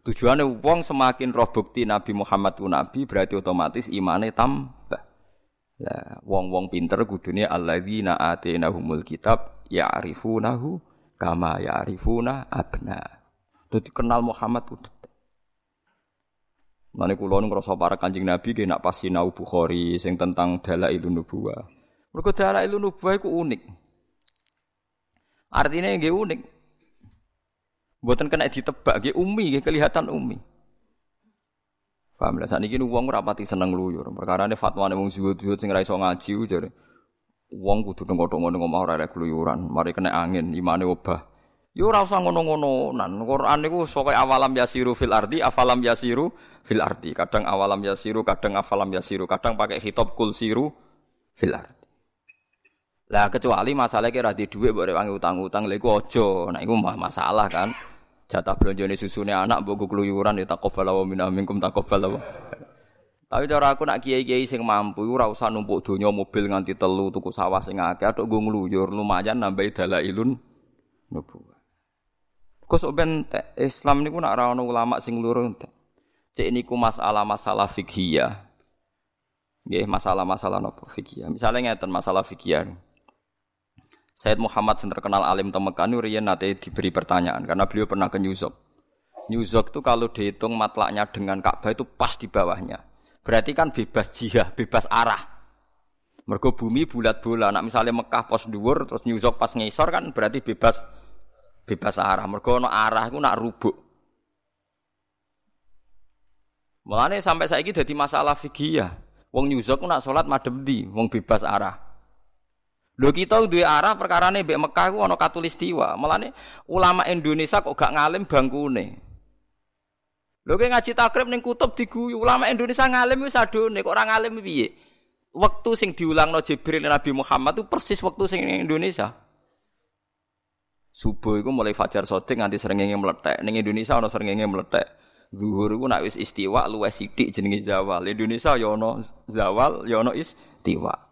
Speaker 1: Tujuannya wong semakin roh bukti Nabi Muhammad ku nabi berarti otomatis imane tambah. Lah wong-wong pinter kudune alladzina atinahumul kitab ya'rifunahu kama ya'rifuna abna. Dadi kenal Muhammad udah Mane kula nu ngrasa para Kanjeng Nabi ki nak pas sinau Bukhari sing tentang dalailun nubuwah. Mergo dalailun nubuwah iku unik. Artinya nggih unik. Mboten kena ditebak nggih umi nggih kelihatan umi. Paham lah saniki wong ora pati seneng luyur. Perkarane fatwane wong zuhud-zuhud sing ra iso ngaji jare wong kudu nengok-nengok omah ora rek keluyuran, mari kena angin, imane obah. Yo ora usah ngono-ngono. Nan Quran niku sok awalam yasiru fil ardi, afalam yasiru fil ardi. Kadang awalam yasiru, kadang afalam yasiru, kadang pakai hitop kul siru fil ardi. Lah kecuali masalah kira di duit boleh wangi utang-utang, lha iku aja. Nah iku masalah kan. Jatah belanja susune anak mbok keluyuran ya taqabbal wa minna minkum taqabbal Tapi cara aku nak kiai-kiai sing mampu ora usah numpuk donya mobil nganti telu tuku sawah sing akeh atok nggo ngluyur lumayan nambahi dalailun nubuwah. Kok sok ben Islam niku nak ora ana ulama sing entek. Cek niku masalah-masalah fikih Nggih, masalah-masalah napa fikih. Misalnya ngeten masalah fikih. Said Muhammad yang terkenal alim temekan riyen nate diberi pertanyaan karena beliau pernah ke New York. New York itu kalau dihitung matlaknya dengan Ka'bah itu pas di bawahnya. Berarti kan bebas jihah, bebas arah. Mergo bumi bulat bola. Nak misalnya Mekah pos dhuwur terus New York pas ngisor kan berarti bebas bebas arah. Mergo ana arah iku nak rubuk. Mulane sampai saiki dadi masalah fikih ya. Wong nyuzok nak salat madhep di, wong bebas arah. Lho kita duwe arah perkarane mbek Mekah ku ana katulistiwa. Mulane ulama Indonesia kok gak ngalim bangkune. Lho kowe ngaji takrib ning kutub diguyu, ulama Indonesia ngalim wis adone kok ora ngalim piye? Waktu sing diulangno Jibril Nabi Muhammad itu persis waktu sing Indonesia. Subuh itu mulai fajar sodik nganti serengenge meletek. Ning Indonesia ana serengenge meletek. Zuhur iku nak wis istiwa luwes sithik jenenge zawal. Indonesia ya ana zawal, ya ana istiwa.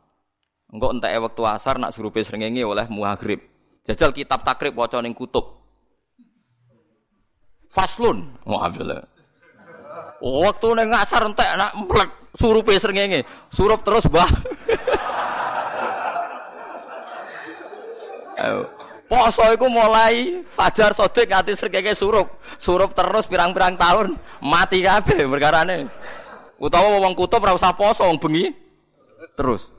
Speaker 1: Engko enteke wektu asar nak surupe srengenge oleh maghrib. Jajal kitab takrib waca ning kutub. Faslun. Alhamdulillah. Waktu ning asar entek nak mlek surupe srengenge. Surup terus. [LAUGHS] Ayo. Poso iku mulai fajar sodik nganti srengenge surup. Surup terus pirang-pirang tahun mati kabeh perkarane. Utawa wong kutub ora poso wong bengi terus.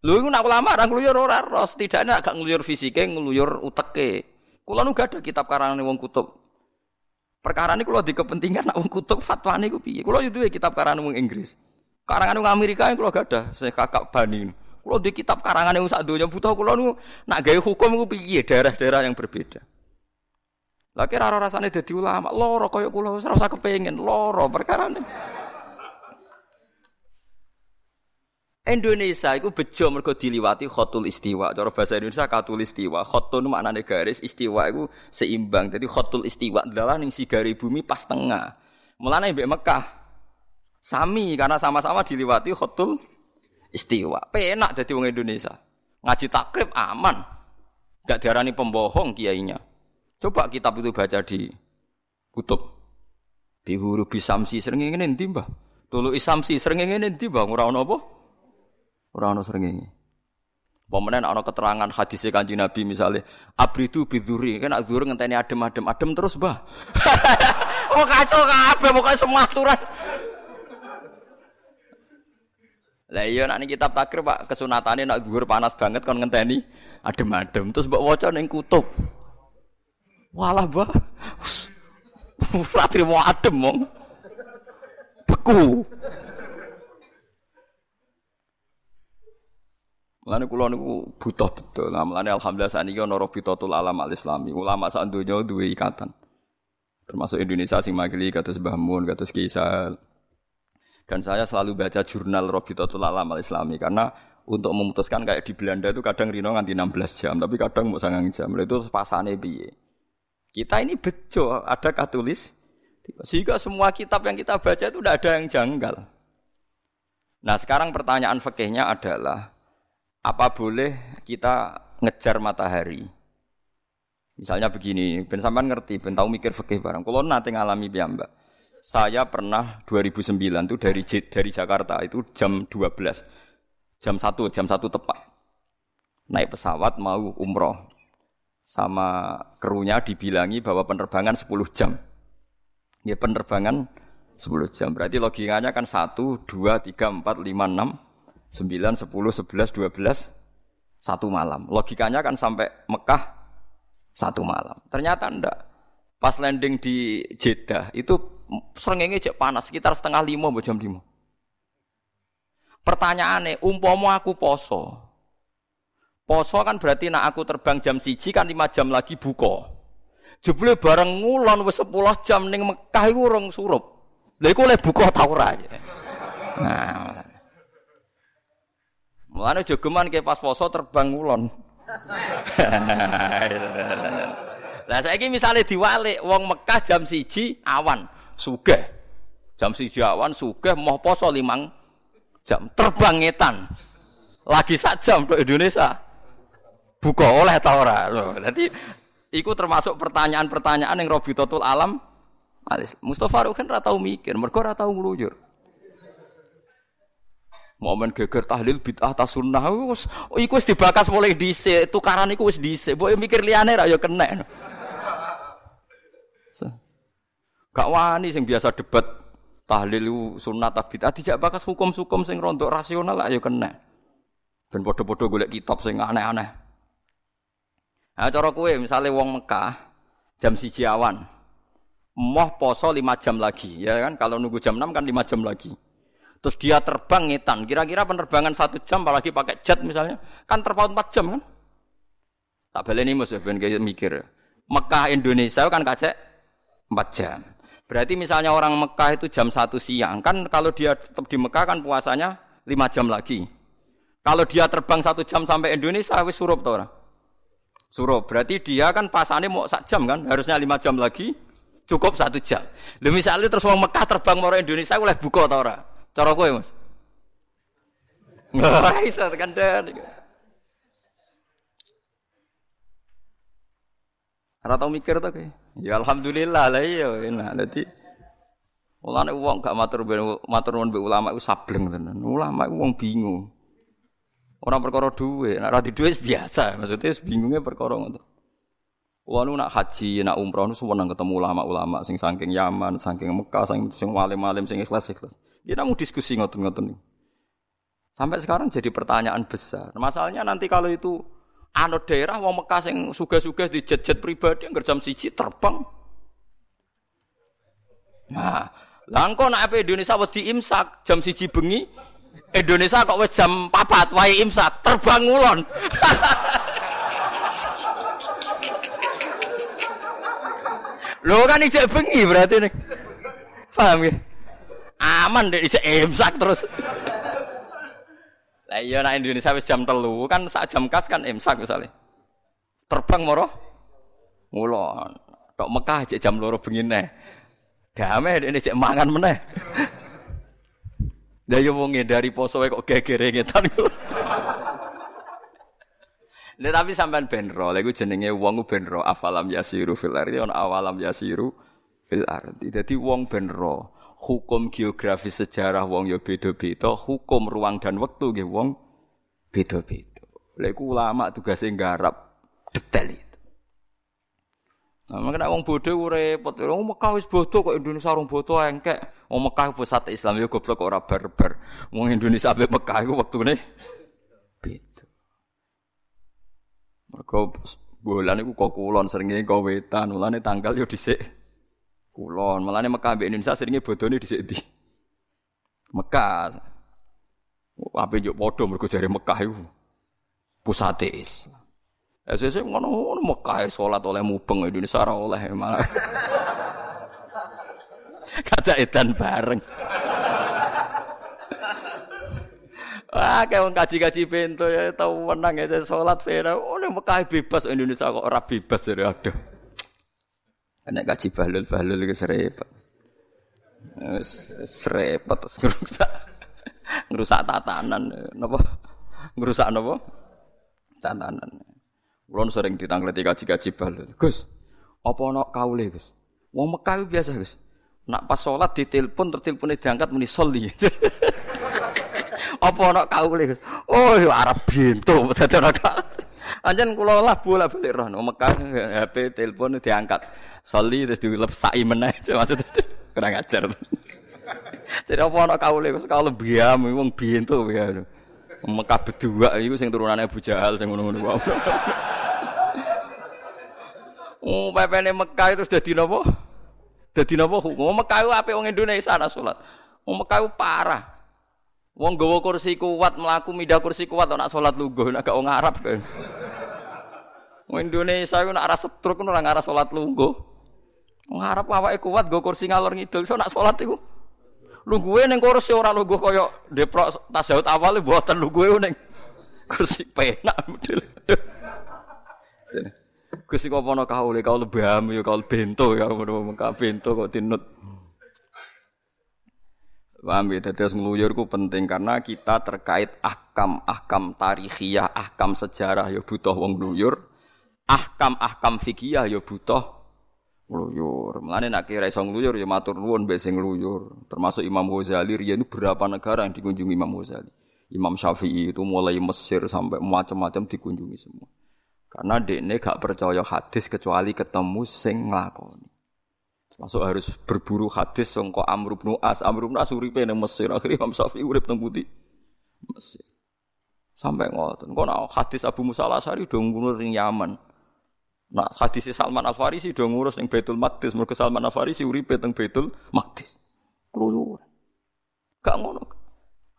Speaker 1: Lho iku nak ulama ora ngluyur ora ro, setidaknya agak ngluyur fisike, ngluyur uteke. Kula nu ada kitab karangane wong kutub. Perkara ini kalau di kepentingan nak wong kutub fatwa niku piye? Kula yo duwe kitab karangane wong Inggris. Karangan wong Amerika kula gak ada, saya kakak bani. Kalau di kitab karangan yang sak donya butuh kulo nu nak gaya hukum ku piye daerah-daerah yang berbeda. Lagi rara rasanya jadi ulama, loro koyo kulo ora usah kepengin, loro perkara ini. Indonesia itu bejo mergo diliwati khotul istiwa. Cara bahasa Indonesia katul istiwa. Khotun maknane garis, istiwa itu seimbang. Jadi khotul istiwa adalah ning sigari bumi pas tengah. Mulane mbek Mekah sami karena sama-sama diliwati khotul istiwa. Penak jadi wong Indonesia. Ngaji takrib aman. Gak diarani pembohong kiainya. Coba kitab itu baca di kutub. Di huruf bisamsi sering ingin nanti mbah. Tulu isamsi sering ingin nanti mbah. Ono apa? Ora sering ingin. Pemenang ono keterangan hadis kanji Nabi misalnya abridu biduri kan adzur ngenteni adem-adem adem terus bah. [LAUGHS] oh kacau kabeh pokoknya semua aturan. Lah iya nek kitab takrib Pak kesunatane nek dhuwur panas banget kon ngenteni adem-adem terus mbok waca ning kutub. Walah, Mbah. [LAUGHS] Ora trimo adem mong. Beku. Mulane kula niku butuh betul. Lah mulane alhamdulillah saniki ana Rabitatul Alam Al Islami. Ulama sak donya duwe ikatan. Termasuk Indonesia sing makili kados Mbah Mun, kados Kisal. Dan saya selalu baca jurnal Robitatul Alam al Islami karena untuk memutuskan kayak di Belanda itu kadang Rino nganti 16 jam, tapi kadang mau sangang jam. Itu pasane piye? Kita ini bejo, ada katulis. Sehingga semua kitab yang kita baca itu tidak ada yang janggal. Nah sekarang pertanyaan fakihnya adalah, apa boleh kita ngejar matahari? Misalnya begini, ben sampean ngerti, ben tahu mikir fakih barang. Kalau nanti ngalami mbak. Saya pernah 2009 itu dari dari Jakarta itu jam 12 jam satu jam satu tepat. Naik pesawat mau umroh. Sama krunya dibilangi bahwa penerbangan 10 jam. Ya penerbangan 10 jam. Berarti logikanya kan 1, 2, 3, 4, 5, 6, 9, 10, 11, 12, satu malam. Logikanya kan sampai Mekah satu malam. Ternyata ndak. Pas landing di Jeddah itu serengenge cek panas sekitar setengah lima jam lima. Pertanyaannya, umpomo aku poso. Poso kan berarti nak aku terbang jam siji kan lima jam lagi buka. Jebule bareng ngulon wis 10 jam ning Mekah iku urung surup. Lha iku oleh buka ta ora? Nah. Mulane jogeman ke pas poso terbang ngulon. Lah saiki misale diwalik wong Mekah jam siji awan, sugih. Jam siji awan sugih moh poso limang jam terbang ngetan. Lagi sak jam untuk Indonesia. Buka oleh ta ora. Loh, dadi iku termasuk pertanyaan-pertanyaan yang Robitotul Alam alis. Mustafa Ruhin ora mikir, mergo ora tau ngluyur. Momen geger tahlil bid'ah ta sunnah wis iku wis dibakas mulai dhisik, tukaran iku wis dhisik. Mbok mikir liyane ra ya kena. Gak wani sing biasa debat tahlil sunat ta bid'ah dijak bakas hukum-hukum sing rontok rasional lah ya kena. Ben padha-padha golek kitab sing aneh-aneh. Nah, cara kowe misalnya wong Mekah jam siji awan. Moh poso lima jam lagi, ya kan? Kalau nunggu jam 6 kan lima jam lagi. Terus dia terbang ngetan, kira-kira penerbangan satu jam apalagi pakai jet misalnya, kan terpaut empat jam kan? Tak boleh nih mas, ben mikir. Mekah Indonesia kan kacek empat jam. Berarti misalnya orang Mekah itu jam satu siang, kan kalau dia tetap di Mekah kan puasanya lima jam lagi. Kalau dia terbang satu jam sampai Indonesia, wis surup tuh orang. Surup, berarti dia kan pasannya mau sak jam kan, harusnya lima jam lagi, cukup satu jam. Lalu misalnya terus orang Mekah terbang mau Indonesia, boleh buka tuh orang. Cara gue mas. [LAUGHS] Nggak bisa tekan Ora tau mikir to kae. Ya alhamdulillah lah iya enak. Dadi Mulane wong gak matur matur nuwun mbek ulama iku sableng tenan. Ulama iku wong bingung. Ora perkara duwe, nek ora duwe biasa, maksudnya bingungnya perkara ngono. Wong nak haji, nak umroh nu seneng ketemu ulama-ulama sing saking Yaman, saking Mekah, sing sing alim-alim sing ikhlas-ikhlas. Kita mau diskusi ngoten-ngoten. Sampai sekarang jadi pertanyaan besar. Masalahnya nanti kalau itu Ano daerah wong Mekah sing sugih-sugih di jet-jet pribadi yang jam siji terbang. Nah, langko nak apa Indonesia wedi imsak jam siji bengi, Indonesia kok wis jam papat wae imsak terbang ngulon. [LAUGHS] Lho kan ijek bengi berarti nih. Paham ya? Aman deh ijek imsak terus. Lah iya nak Indonesia wis jam telu kan saat jam kas kan imsak misalnya. Terbang moro ngulon. Tok Mekah cek jam loro bengi neh. Damai ini cek mangan meneh. Lah yo wong dari poso kok gegere ngetan. Lah tapi sampean benro, lha iku jenenge wong benro afalam yasiru fil ardi ana awalam yasiru fil ardi. Dadi wong benro hukum geografis sejarah wong ya beda-beda, hukum ruang dan waktu nggih wong beda-beda. Lha ulama tugasnya nggarap detail itu. Nah, makanya wong bodoh repot. Wong Mekah wis bodoh kok Indonesia orang bodoh engkek. Wong Mekah pusat Islam ya goblok kok ora barbar. Wong Indonesia ambek Mekah iku wektune beda. Mergo bulan iku kok kulon seringe kok wetan, mulane tanggal yo dhisik Kulon, malah Mekah ambek Indonesia seringnya bodoni di sini. Mekah. Apa yang podo mergo jare Mekah itu pusat Islam. SSC ngono Mekah salat oleh mubeng Indonesia ora oleh malah. [LAUGHS] Kaca edan bareng. Ah, kayak wong kaji-kaji bento ya tau menang ya salat vera. Oh, Mekah bebas Indonesia kok ora bebas dari aduh. Nek kaji balul-balul iki serepet. Serepet ngerusak. [LAUGHS] Ngerusak tatanan napa? Ngerusak napa? Tatanan. Kulon sering ditangleti kaji-kaji balul. Gus, apa ana kaule, Gus? Wong Mekah biasa, Gus. Nak pas sholat ditelepon tertelepone diangkat muni sholli. [LAUGHS] Apa ana kaule? Oh, ya Arab bintu [LAUGHS] dadi ana Anjen kula lah bola balik roh Mekah HP telepon diangkat. Sholli terus dilep sai meneh maksudnya [LAUGHS] kurang ajar. Jadi apa ana kaule Gus kalau biam wong bintu ya. Mekah berdua iku sing turunane Abu Jahal sing ngono-ngono wae. [LAUGHS] Oh, pepene Mekah itu sudah napa? Dadi napa hukum? Mekah ku apik wong Indonesia ana salat. Wong Mekah parah. Wong gawa kursi kuat mlaku mindah kursi kuat nak salat lungguh nek gak wong Arab. [LAUGHS] Wong Indonesia ku nak arah setruk ora ngarah salat lungguh. Wong Arab awake kuat nggo kursi ngalor ngidul so nak salat iku. Lungguhe ning kursi ora lungguh kaya deprok tasawuf awal mboten lungguhe ning kursi penak model. Gusti kok ana kaule kaul bam ya kaul bento ya ngono ka bento kok dinut. Paham ya, terus ngeluyur ku penting karena kita terkait ahkam-ahkam tarikhiyah, ahkam sejarah ya butuh wong ngluyur. Ahkam-ahkam fikih ya butuh ngluyur. Mulane nek kira iso ngluyur ya matur nuwun mbek sing ngluyur. Termasuk Imam Ghazali riyen berapa negara yang dikunjungi Imam Ghazali. Imam Syafi'i itu mulai Mesir sampai macam-macam dikunjungi semua. Karena dekne gak percaya hadis kecuali ketemu sing nglakoni. Masuk harus berburu hadis sangka Amr bin As. Amr bin As uripe nang Mesir, akhirnya Imam Syafi'i urip nang Putih. Mesir. Sampai ngoten. Kok hadis Abu Musa Al-Asy'ari do ngurus ning Yaman. Nak hadis Salman Al Farisi do ngurus ning Baitul Maqdis, mergo Salman Al Farisi uripe teng Baitul Maqdis. Keluyuran. Gak ngono.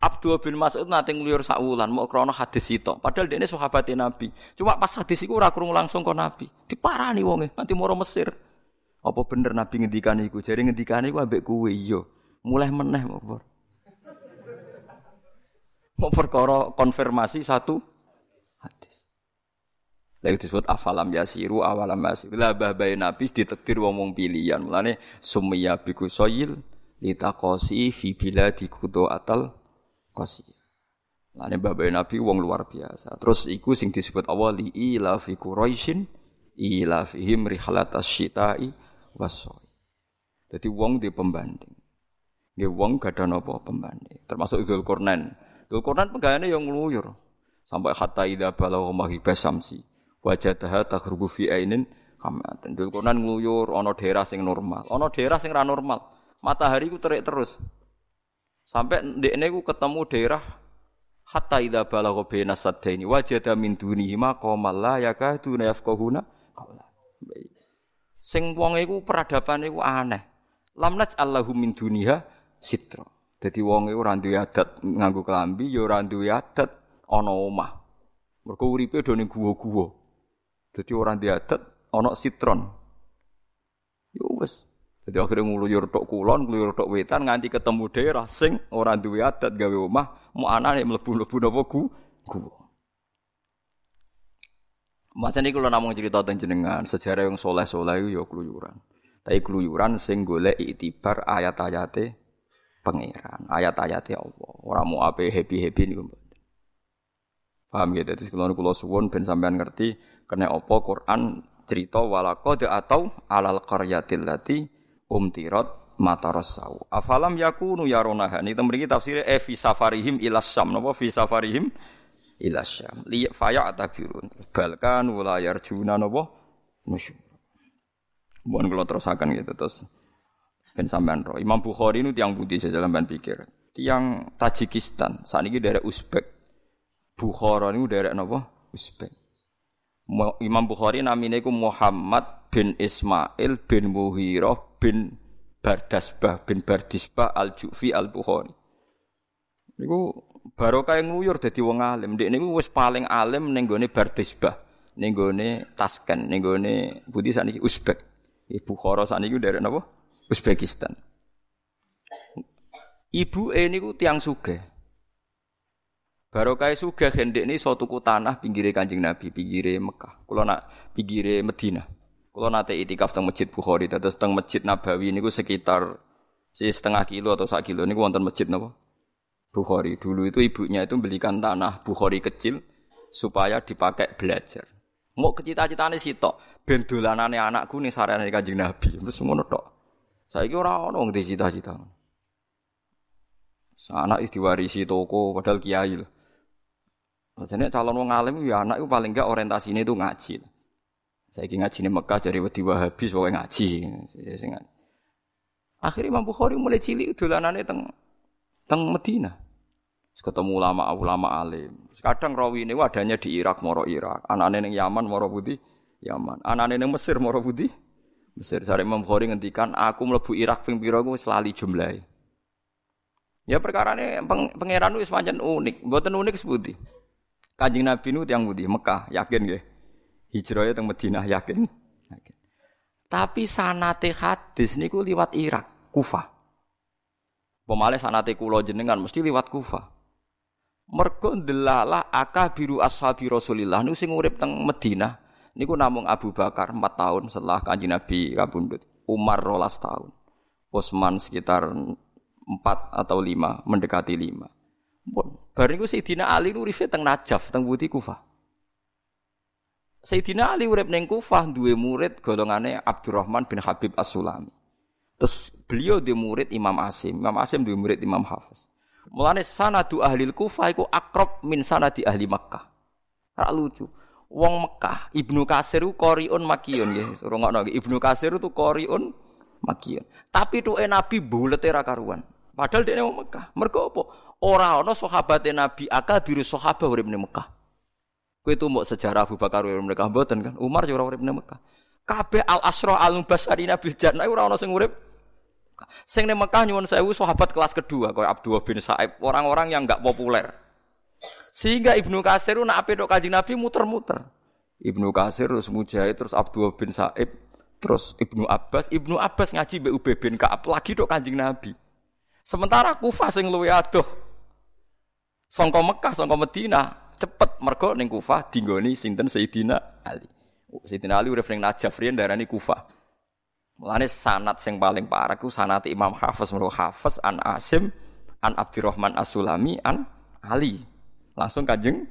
Speaker 1: Abdul bin Mas'ud nate ngliur sakwulan mau krana hadis itu. Padahal dia ini sahabat Nabi. Cuma pas hadis iku ora krungu langsung kok Nabi. Diparani wonge nanti moro Mesir. Apa bener Nabi ngendikan iku? Jare ngendikan iku ambek kowe iya. Mulai meneh mau Mau perkara konfirmasi satu hadis. Lagi disebut afalam yasiru awalam yasiru. Lah babai Nabi ditektir wong wong pilihan. Mulane sumya biku soyil litakosi fi biladi kudo atal qasiyah. Lane bapak Nabi wong luar biasa. Terus iku sing disebut awal li ila fi Quraisyin ila fihim rihalat asyita'i wasoi. Jadi wong di pembanding. Nggih wong gak ada napa pembanding. Termasuk Zulkarnain. Zulkarnain pegawainya yang ngeluyur. Sampai hatta idza balagha maghibas samsi. Wajadaha taghrubu fi ainin hamatan. Zulkarnain ngeluyur ana daerah sing normal, ana daerah sing ra normal. Matahari ku terik terus. Sampai ndekne ku ketemu daerah hatta idza balagha baina saddaini wajada min dunihi maqamal la yakadu yafqahuna qawla. Sing wong iku peradapane iku aneh. Lam Allahu min duniha sitra. Dadi wong iku ora duwe adat nganggo kelambi, ya ora duwe adat ana omah. Mergo uripe do ning guwa-guwa. Dadi ora duwe adat ana sitron. Yo wis, jadi akhirnya ngeluyur tok kulon, ngeluyur tok wetan, nganti ketemu daerah sing orang duwe adat gawe omah, mau anak yang melebu-lebu napa gu, gua. Macam ini kalau namung cerita tentang jenengan, sejarah yang soleh-soleh itu ya keluyuran. Tapi keluyuran sing golek itibar ayat-ayate pangeran, ayat-ayate Allah. Orang mau apa happy-happy nih Paham ya? Jadi kalau kulo suwon ben sampean ngerti kena apa Quran cerita walakode atau alal qaryatil lati umtirat matarasau. Afalam yakunu yaronaha. Ini mriki tafsirnya e fi safarihim ilas syam. Napa fi safarihim ilas syam. Li faya atabirun. Balkan wala yarjuna napa nusyur. Mohon kalau terusakan gitu terus ben sampean roh. Imam Bukhari ini tiang putih saya sampean pikir. Tiang Tajikistan, saat ini daerah Uzbek. Bukhara ini daerah napa? Uzbek. Imam Bukhari namine iku Muhammad bin Ismail bin Muhirah bin Bardasbah bin Bardisbah Al-Jufi Al-Bukhari. Niku barokah yang nguyur dadi wong alim. Ndek niku wis paling alim ning gone Bardisbah, ning gone Tasken, ning gone budi saniki Uzbek. Ibu Bukhara saniki dari napa? Uzbekistan. Ibu e niku tiang sugih. Barokah sugih hendekne iso tuku tanah pinggire Kanjeng Nabi, pinggire Mekah. Kula nak pinggire Madinah. Kula nate itikaf teng Masjid Bukhari, terus teng Masjid Nabawi niku sekitar setengah kilo atau sak kilo niku wonten masjid napa? Bukhari. Dulu itu ibunya itu belikan tanah Bukhari kecil supaya dipakai belajar. Mau kecita-citane sitok, ben dolanane anakku ning sarane Kanjeng Nabi. Terus ngono tok. Saiki ora ono wong cita-cita. Anak diwarisi toko padahal kiai loh. Jadi calon wong alim ya anak itu paling enggak orientasinya itu ngaji. Saya ingin ngaji Mekah jadi wedi Wahabi soalnya ngaji. Akhirnya Imam Bukhari mulai cilik dolanane teng teng Medina. Ketemu ulama-ulama alim. Kadang rawi ini adanya di Irak, moro Irak. Anak-anak yang Yaman, moro putih, Yaman. Anak-anak yang Mesir, moro putih, Mesir. Sare Imam Bukhari ngendikan, aku melebu Irak ping pira aku selali. Ya perkara ini pangeran itu semacam unik. Buatan unik sebuti. Kanjeng Nabi nu yang budi Mekah, yakin gak? Hijrahnya teng Madinah yakin. yakin. Tapi sanate hadis niku liwat Irak, Kufah. Pemale sanate kula jenengan mesti liwat Kufah. Mergo ndelalah akabiru ashabi Rasulillah niku sing urip teng Madinah niku namung Abu Bakar 4 tahun setelah Kanjeng Nabi kabundut. Umar rolas tahun. Utsman sekitar 4 atau 5, mendekati 5. Bareng iku Sayyidina Ali uripe teng Najaf, teng Budi Kufah. Sayyidina Ali urip ning Kufah duwe murid golongane Abdurrahman bin Habib As-Sulami. Terus beliau di murid Imam Asim. Imam Asim duwe murid Imam Hafiz. Mulane sanadu ahli Kufah iku akrab min sanadi ahli Makkah. Ora lucu. Wong Mekah, Ibnu Kasir ku qoriun makiyun nggih. Rungokno Ibnu Kasir itu qoriun makiyun. Tapi tuh Nabi bulete ra karuan. Padahal dia wong Mekah. Mergo apa? Ora ana sahabate Nabi biru sahabat urip ning Mekah. Kowe itu mau sejarah Abu Bakar urip Mekah mboten kan? Umar yo ora urip ning Mekah. Kabeh al asra al mubasyirina bil jannah ora ana sing urip. Sing ning Mekah nyuwun sewu sahabat kelas kedua kayak Abdullah bin Sa'ib, orang-orang yang enggak populer. Sehingga Ibnu Kasir nak ape tok Kanjeng Nabi muter-muter. Ibnu Kasir terus Mujahid terus Abdullah bin Sa'ib terus Ibnu Abbas, Ibnu Abbas ngaji Ubay bin Ka'ab lagi tok Kanjeng Nabi. Sementara Kufah sing luwe adoh Songko Mekah, songko Medina, cepet mergo ning Kufah dinggoni sinten Sayyidina Ali. Sayyidina Ali urip ning Najaf riyen darani Kufah. Mulane sanat sing paling parah ku sanat Imam Hafiz mergo Hafiz an Asim an Abdurrahman As-Sulami an Ali. Langsung Kanjeng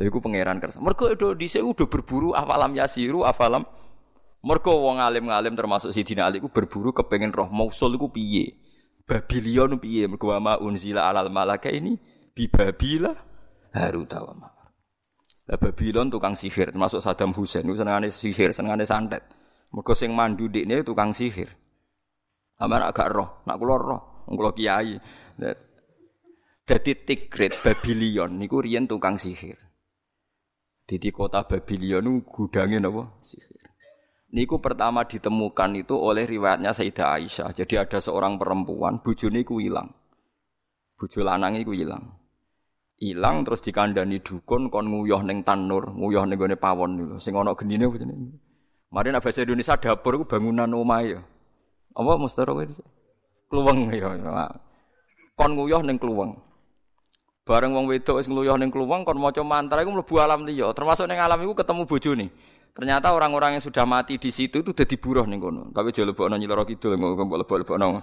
Speaker 1: Lha iku pangeran kersa. Mergo do dhisik udah berburu afalam yasiru afalam mergo wong alim-alim termasuk Sayyidina Ali ku berburu kepengen roh mausul iku piye. Babilion piye mergo ma unzila alal malaka ini bi Babila Harut wa Marut. Lah Babilon tukang sihir termasuk Saddam Hussein itu senengane sihir, senengane santet. Mergo sing mandu dikne tukang sihir. Aman agak roh, nak kula roh, kula kiai. Dadi Tigrit Babilion niku riyen tukang sihir. Di kota Babilion gudange napa? Sihir. Niku pertama ditemukan itu oleh riwayatnya Sayyidah Aisyah. Jadi ada seorang perempuan, bujune iku hilang. Bujo lanang iku hilang. Hilang terus dikandani dukun kon nguyuh ning tanur, nguyuh ning gone pawon niku. Sing ana genine jenenge? Mari nek bahasa Indonesia dapur iku bangunan omahe ya. Apa mustara kowe? Kluweng ya. Kon nguyuh ning kluweng. Bareng wong wedok wis ngluyuh ning kluweng kon maca mantra iku mlebu alam liya. Termasuk ning alam iku ketemu bojone. Ternyata orang-orang yang sudah mati di situ itu udah diburuh nih kono. Tapi jauh lebih nanya lorok itu, nggak lebih lebih nong.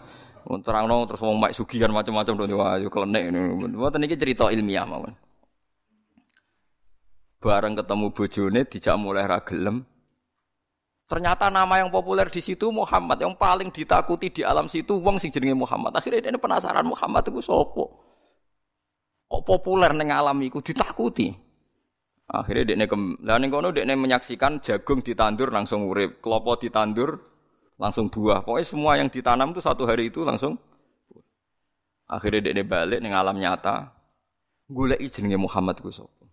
Speaker 1: Terang nong terus mau mak sugihan macam-macam tuh wah yuk kelenek ini. Buat ini cerita ilmiah mawon. Bareng ketemu bojone dijak mulai ragelem. Ternyata nama yang populer di situ Muhammad yang paling ditakuti di alam situ wong sing jenenge Muhammad. Akhirnya ini penasaran Muhammad itu sopo. Kok populer neng alam itu ditakuti. Akhirnya dekne kem, lah ning kono dekne menyaksikan jagung ditandur langsung urip, klopo ditandur langsung buah. Pokoknya semua yang ditanam itu satu hari itu langsung Akhirnya dekne balik ning alam nyata, goleki jenenge Muhammad ku sapa.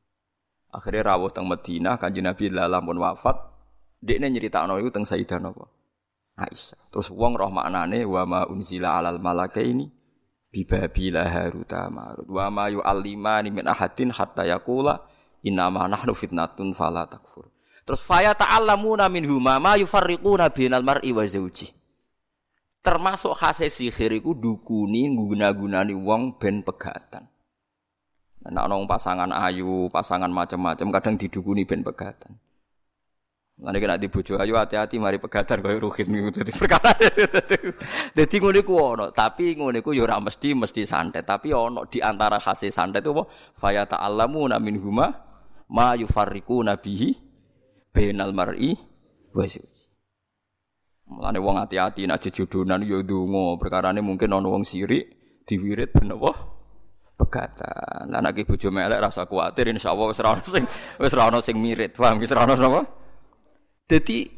Speaker 1: Akhirnya rawuh teng Madinah, Kanjeng Nabi lalam pun wafat, dekne nyeritakno iku teng Sayyidah napa? Aisyah. Terus wong roh maknane wa ma unzila alal malakaini bi babila haruta marut wa ma yu'allimani min ahadin hatta yaqula Innama nahnu fitnatun fala takfur. Terus faya ta'allamuna minhuma ma yufarriquna bainal mar'i wa zawji. Termasuk khase sihir iku dukuni guna-gunani wong ben pegatan. Nek ana pasangan ayu, pasangan macam-macam kadang didukuni ben pegatan. Nanti kena di bojo ayu hati-hati mari pegatan kaya ruhin niku dadi perkara. [LAUGHS] Dadi ngono iku ono, tapi ngono iku ya ora mesti mesti santet, tapi ono di antara khase santet apa? Fa ya ta'allamu min huma ma yufarriqu nabihi bainal mar'i wa Mulane wong hati-hati nek jejodonan ya ndonga, perkarane mungkin ana wong sirik diwirit ben apa? Pegatan. Lah nek bojo melek rasa kuwatir insyaallah wis ora ono sing wis ora sing mirit. Paham wis ora ono napa? Jadi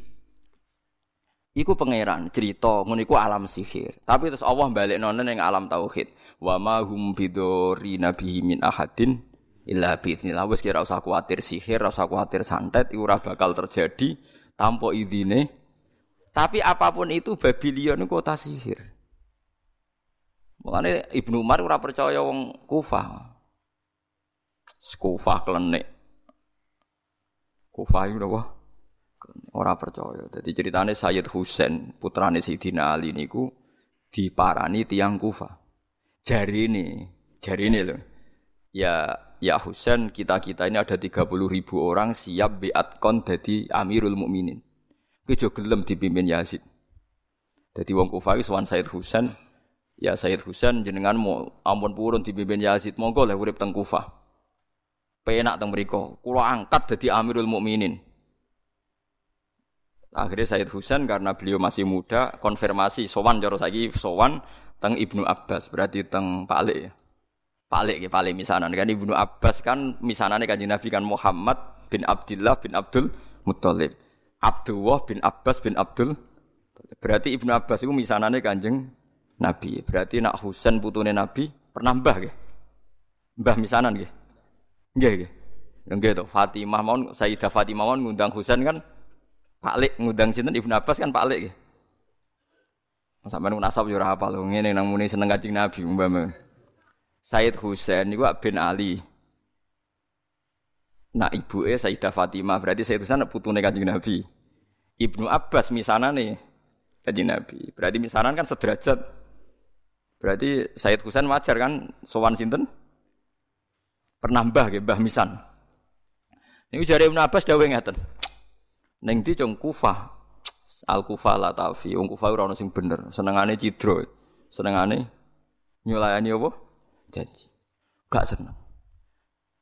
Speaker 1: iku pangeran cerita ngono iku alam sihir. Tapi terus Allah balik nonen yang alam tauhid. Wa ma hum bidori nabi min ahadin illa biidznillah. Wis kira usah kuatir sihir, usah kuatir santet iku ora bakal terjadi tanpa idine. Tapi apa pun itu Babylon itu kota sihir. Mulane Ibnu Umar ora percaya wong Kufah. Kufah klenik. Kufah itu apa? Ora percaya. Jadi ceritane Sayyid Husain, putrane Sayyidina Ali niku diparani tiang Kufa. Jari ini, jari ini loh. Ya, ya Husain, kita-kita ini ada 30 ribu orang siap beat kon jadi Amirul Mukminin. Kejo gelem dipimpin Yazid. Jadi wong Kufa itu sowan Sayyid Husain, ya Sayyid Husain jenengan mau ampun purun dipimpin Yazid, monggo lah urip teng Kufa. Penak teng mriku, kula angkat dadi Amirul Mukminin. Akhirnya Said Husain karena beliau masih muda konfirmasi sowan jaro saiki sowan teng Ibnu Abbas berarti teng Pak ya. Pak ya Pak misanan kan Ibnu Abbas kan misanane kanjeng Nabi kan Muhammad bin Abdullah bin Abdul Muttalib. Abdullah bin Abbas bin Abdul Berarti Ibnu Abbas itu misanane kanjeng Nabi. Berarti nak Husain putune Nabi pernah mbah nggih. Mbah misanan nggih. Nggih nggih. Nggih to Fatimah mawon Sayyidah Fatimah mawon ngundang Husain kan Pak Lik ngundang sinten Ibnu Abbas kan Pak Lik. Sampeyan nasab yo ora hafal ngene nang muni seneng Kanjeng Nabi umpama. Said Husain niku bin Ali. Nah ibu e Sayyidah Fatimah berarti Said Husain putune Kanjeng Nabi. Ibnu Abbas misanane Kanjeng Nabi. Berarti misanan kan sederajat. Berarti Said Husain wajar kan sowan sinten? Pernah mbah nggih, mbah misan. Niku jare Ibnu Abbas dawuh ngeten. Neng di cung Kufah. Al Kufah la tafi. Wong Kufah ono sing bener. Senengane cidro. Senengane nyulayani apa? Janji. Gak seneng.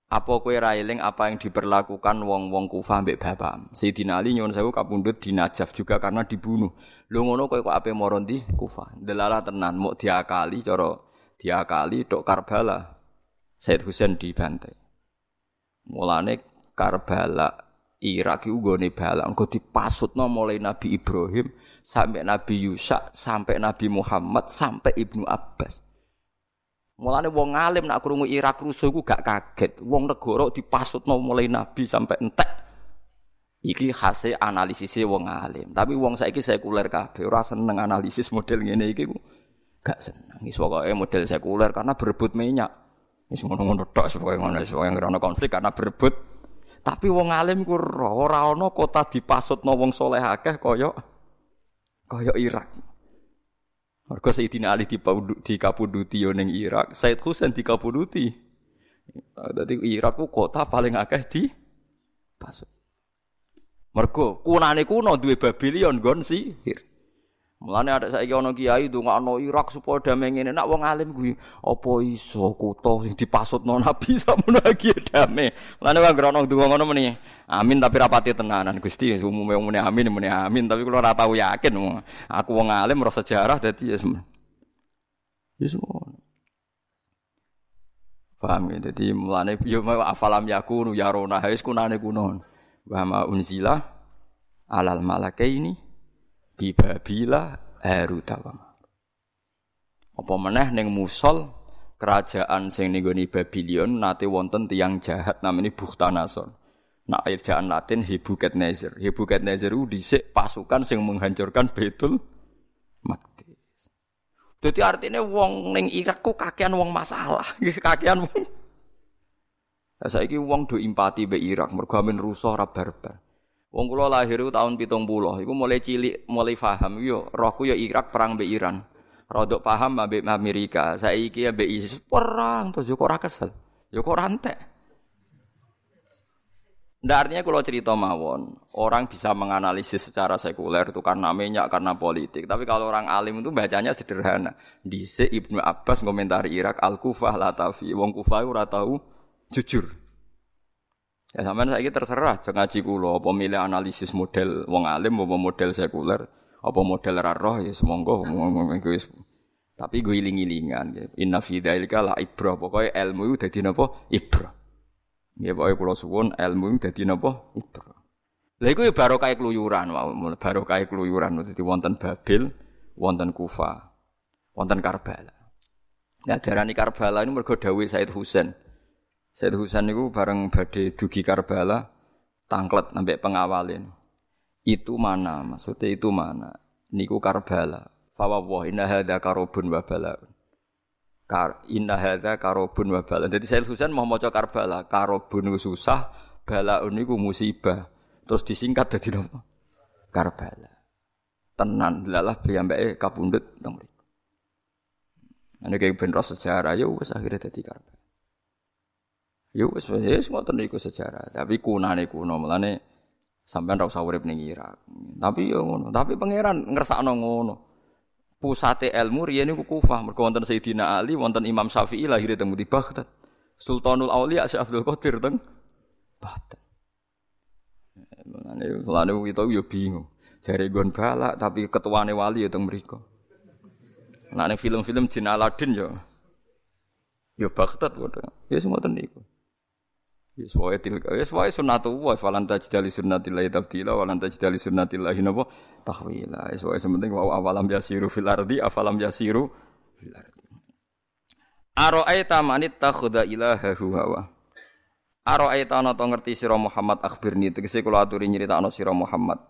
Speaker 1: Apa kowe ra apa yang diperlakukan wong-wong Kufah mbek bapak? Sayyidina Ali nyuwun sewu kapundhut di Najaf juga karena dibunuh. Lho ngono kowe kok ape moro ndi? Delala tenan mau diakali cara diakali tok Karbala. Said Husain dibantai. Mulane Karbala Irak iku gone balak engko dipasutno mulai Nabi Ibrahim sampai Nabi Yusa sampai Nabi Muhammad sampai Ibnu Abbas. Mulane wong alim nak krungu Irak rusuh iku gak kaget. Wong negara dipasutno mulai Nabi sampai entek. Iki hasil analisisnya wong alim. Tapi wong saiki sekuler kabeh ora seneng analisis model ngene iki gak seneng. Wis pokoke model sekuler karena berebut minyak. Wis ngono-ngono tok pokoke ngono wis pokoke konflik karena berebut tapi wong alim ku ora ana kota dipasutno wong saleh akeh kaya kaya Irak. Mergo Sayyidina Ali dikapuduti yo ning Irak, Said Husain dikapuduti. Dadi Irak ku kota paling akeh di pasut. Mergo kunane kuno duwe Babylon gon sihir. Mulane ada saiki ana kiai ndongakno Irak supaya damai ngene. Nak wong alim kuwi apa iso kutha sing dipasutno Nabi samono iki damai. Mulane wae ngrono ndonga ngono meni. Amin tapi rapati tenanan Gusti umume muni amin muni amin tapi kula ora tau yakin. Aku wong alim roh sejarah dadi ya semua. Ya semua. Paham ya? Jadi mulane yo afalam yakunu yarona wis kunane kuno. Wa unzila alal malakaini bibabila Haruta Apa meneh ning Musol kerajaan sing ning Babylon nate wonten tiyang jahat namanya Bukhtanasor. Nak ejaan Latin Nebukadnezar. Nebukadnezar itu dhisik pasukan sing menghancurkan Baitul Maqdis. Jadi artinya wong ning Irak ku kakean wong masalah, [LAUGHS] kakean wong. Nah, saiki wong do empati be Irak mergo amin rusuh ra barbar. Wong kula lahir tahun pitung puluh, iku mulai cilik, mulai paham, yo rohku yo Irak perang be Iran. Rodok paham ambek Amerika. Saiki ya be ISIS perang terus kok ora kesel. Ya kok rantek. Ndak artinya kalau cerita mawon, orang bisa menganalisis secara sekuler itu karena minyak, karena politik. Tapi kalau orang alim itu bacanya sederhana. Dise Ibnu Abbas komentari Irak Al-Kufah Latafi. Wong Kufah ora tahu jujur. Ya sampean saiki terserah jeng ngaji kula apa milih analisis model wong alim apa model sekuler, apa model ra roh ya semonggo tapi gue iling-ilingan. Inna fi dzalika la ibrah. Pokoke ilmu itu dadi napa? Ibrah. Ya pokoke kula suwun ilmu dadi napa? Ibrah. Lha iku ya barokah keluyuran barokah keluyuran dadi wonten Babil, wonten Kufa, wonten Karbala. Nah darani Karbala ini mergo dawuh Said Husain. Said Husain niku bareng badhe dugi Karbala tangklet sampai pengawalin. Itu mana? Maksudnya itu mana? Niku Karbala. Fawwah inna hadza karobun wa balaun. Kar inna hadza karobun wa. Dadi Said Husain mau maca Karbala, karobun susah, balaun niku musibah. Terus disingkat dadi napa? Karbala. Tenan lalah priyambake kapundhut teng mriku. Kayak ben sejarah ya wis akhirnya dadi Karbala. Ya wis wis ngoten niku sejarah, tapi kunane kuno melane sampean ra usah urip ning Irak. Tapi ya ngono, tapi pangeran ngersakno ngono pusate ilmu riyen niku Kufah. Mergo wonten Sayyidina Ali, wonten Imam Syafi'i lahir teng di Baghdad. Sultanul Auliya Syekh Abdul Qadir teng Baghdad. Mulane mulane kita yo bingung. Jare gon balak tapi ketuane wali ya teng mriku. Film-film Jin Aladin yo. Yo Baghdad padha. Ya semoten niku. Wis wae tilka wis wae sunnatullah falan tajdali sunnatillahi tabdila walan tajdali sunnatillahi napa tahwila. Wis wae sementing wa awalam yasiru fil ardi afalam yasiru fil ardi. Ara'aita man ittakhadha ilahahu hawa. Ara'aita ana to ngerti sira Muhammad akhbirni tegese kula aturi nyritakno sira Muhammad.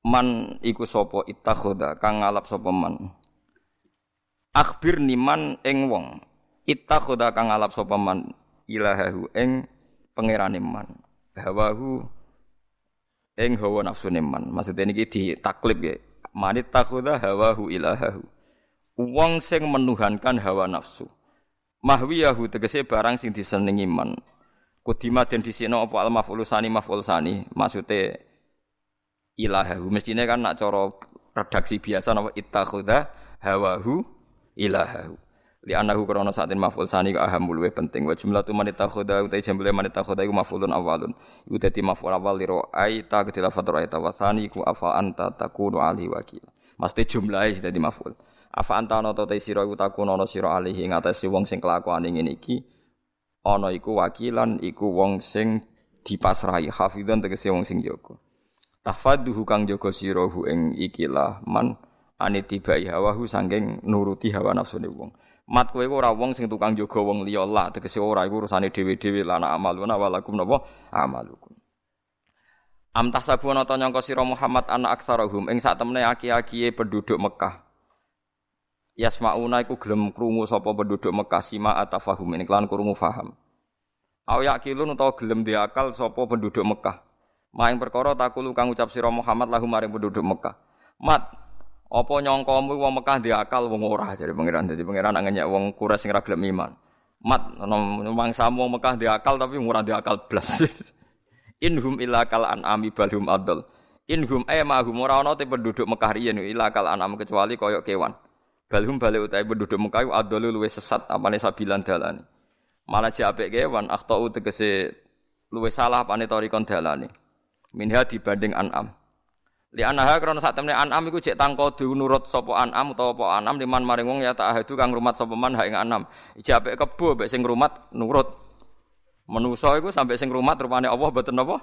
Speaker 1: Man iku sapa ittakhadha kang ngalap sapa man. Akhbirni man ing wong ittakhadha kang ngalap sapa man ilahahu ing pangeran man. Hawahu ing hawa nafsu man. Maksudnya niki ditaklib ya. Manit takhudha hawahu ilahahu. Wong sing menuhankan hawa nafsu. Mahwiyahu tegese barang sing disenengi man. Kudima den disino apa al maf'ul sani maf'ul sani. Maksude ilahahu. Mestine kan nak cara redaksi biasa napa ittakhudha hawahu ilahahu li anahu krana saatin maf'ul sani ka aham luwih penting. Wa jumlatu man takhudha utai jumlah man takhudha iku maf'ulun awalun. Iku dadi maf'ul awal li ra'aita ketika fatur ayata wa sani ku afa anta takunu ali wakil. Mesti jumlahe dadi maf'ul. Afa anta ana ta sira iku takunu ana sira alihi ngatasi wong sing kelakuane ngene iki. Ana iku wakilan iku wong sing dipasrahi hafidhan tegese wong sing jaga. Tahfaduhu kang jaga sira ing ikilah man anitibai hawahu sangking nuruti hawa nafsune wong Mat kowe ora wong sing tukang jaga wong liya lah, tegese ora iku urusane dhewe-dhewe lana amaluna walakum napa amalukum. Am tahsabuna ta nyangka sira Muhammad ana aksarahum ing sak temene aki-akiye penduduk Mekah. Yasmauna iku gelem krungu sapa penduduk Mekah sima atafahum ini kelan krungu faham. Aw yakilun utawa gelem diakal sapa penduduk Mekah. Maing perkara takulu kang ucap sira Muhammad lahum maring penduduk Mekah. Mat, apa nyongkomu wong Mekah di akal wong ora jadi pangeran jadi pangeran ngenyek wong kura sing ra gelem iman. Mat mangsamu wong Mekah di akal tapi ora di akal blas. [LAUGHS] Inhum illa kal an'ami balhum adl. Inhum eh mahum ora ana te penduduk Mekah riyen illa kal an'am kecuali koyok kewan. Balhum balik utai penduduk Mekah iku adl luwe sesat apane sabilan dalane. Malah apik kewan akhtau tegese luwe salah apane torikon dalane. Minha dibanding an'am. Li anaha krana sak temne anam iku cek tangkodu nurut sapa anam utawa apa anam liman maring wong ya ta'ahadu kang rumat sapa man ha ing anam. Iki apik kebo mek sing rumat nurut. Menusa iku sampai sing rumat rupane Allah mboten napa?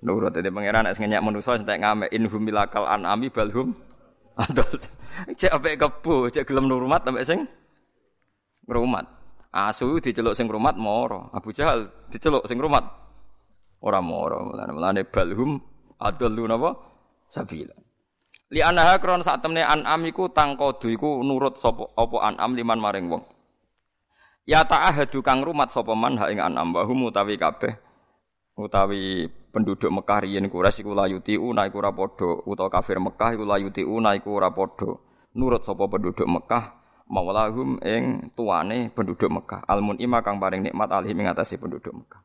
Speaker 1: Nurut dadi pangeran nek ngenyak menusa entek ngamek in humilakal anami balhum. Cek [LAUGHS] apik kebo, cek gelem nurmat sampai sing ngrumat. Asu diceluk sing rumat moro. Abu Jahal diceluk sing rumat ora moro. Mulane balhum adollu napa? Sabila. Li anaha kron sak temne an'am iku tangkodu iku nurut sapa apa an'am liman maring wong. Ya ta'ahadu kang rumat sapa man ing an'am wa hum utawi kabeh utawi penduduk Mekah riyen Quraisy iku layuti una iku ora padha utawa kafir Mekah iku layuti una iku ora padha nurut sapa penduduk Mekah maulahum ing tuane penduduk Mekah. Al-mun'ima kang paring nikmat alih ing penduduk Mekah.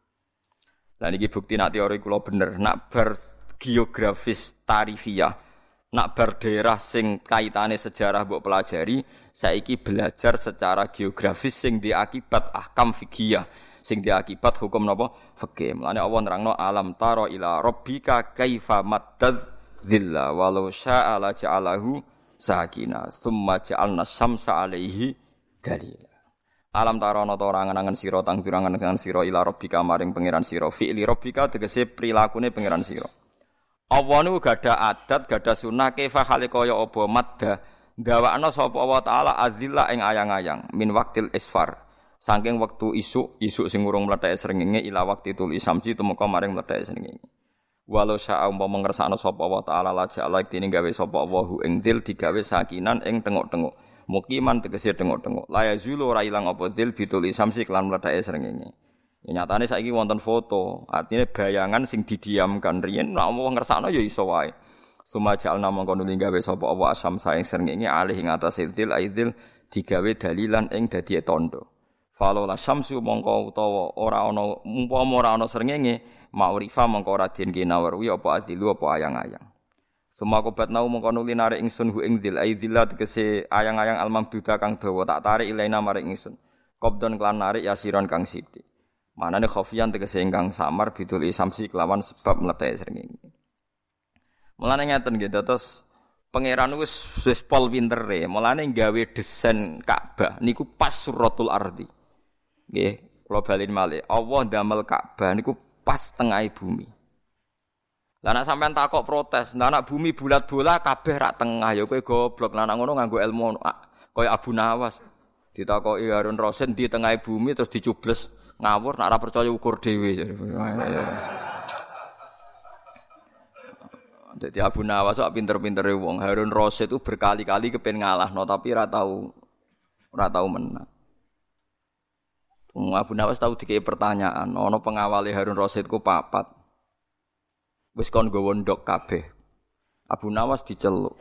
Speaker 1: Lah niki bukti nak teori kula bener, nak bar geografis tarifiyah, nak bar daerah sing kaitane sejarah mbok pelajari, saiki belajar secara geografis sing diakibat ahkam fikih sing diakibat hukum napa? Fikih. Mulane Allah nerangno alam taro ila rabbika kaifa maddaz zilla walau syaa la ja'alahu sakina summa ja'alna syamsa alaihi dalila. Alam tarono to ora ngenangen sira tang durangan ngenangen sira ila rabbika maring pangeran sira fi'li rabbika tegese prilakune pangeran sira Allah niku gada adat gada sunah kaifa hale kaya apa madda ndawakno sapa Allah taala azilla ing ayang-ayang min waktil isfar saking wektu isuk isuk sing urung mlethek srengenge ila waktu tul isamsi tumeka maring mlethek srengenge Walau syaa umpama ngersakno sapa wa taala la ja'ala dene gawe sapa hu ing dil digawe sakinan ing tengok-tengok. Mukiman tegese tengok-tengok. La yazulu ora ilang apa dil bitul isamsi kelan mledake srengenge. Ya nyatane saiki wonten foto, artinya bayangan sing didiamkan riyen nek wong ngersakno ya iso wae. Suma ja'alna mongko nuli gawe sapa wa asam saing srengenge alih ing atas dil aidil digawe dalilan ing dadi tondo. Falo la syamsu mongko utawa ora ana umpama ora ana srengenge ma'rifa mongko ora den kinawerwi apa adilu apa ayang-ayang. Semua kobat nau mongko nuli narik ingsun hu ing dil aidillah tegese ayang-ayang almamduda kang dawa tak tarik ilaina maring ingsun. Qabdon kelan narik yasiron kang sithik. Manane khofian tegese ingkang samar bidul isamsi kelawan sebab mlethe srengenge. Mulane ngeten nggih terus pangeran wis wis pol pintere, mulane gawe desain Ka'bah niku pas suratul ardi. Nggih, kula balin malih. Allah damel Ka'bah niku pas tengah bumi. Lah nek sampean takok protes, nah anak bumi bulat bola kabeh rak tengah ya kowe goblok. Lah ngono nganggo ilmu kaya Abu Nawas. Ditakoki Harun Rasid di tengah bumi terus dicubles ngawur nek ora percaya ukur dhewe. Jadi Abu Nawas kok pinter-pintere wong. Harun Rasid itu berkali-kali kepen ngalahno tapi ora tau ora tau menang. Abu Nawas tahu dikei pertanyaan, ono pengawali Harun Rasid ku papat. Wis kon nggawa ndok kabeh. Abu Nawas diceluk.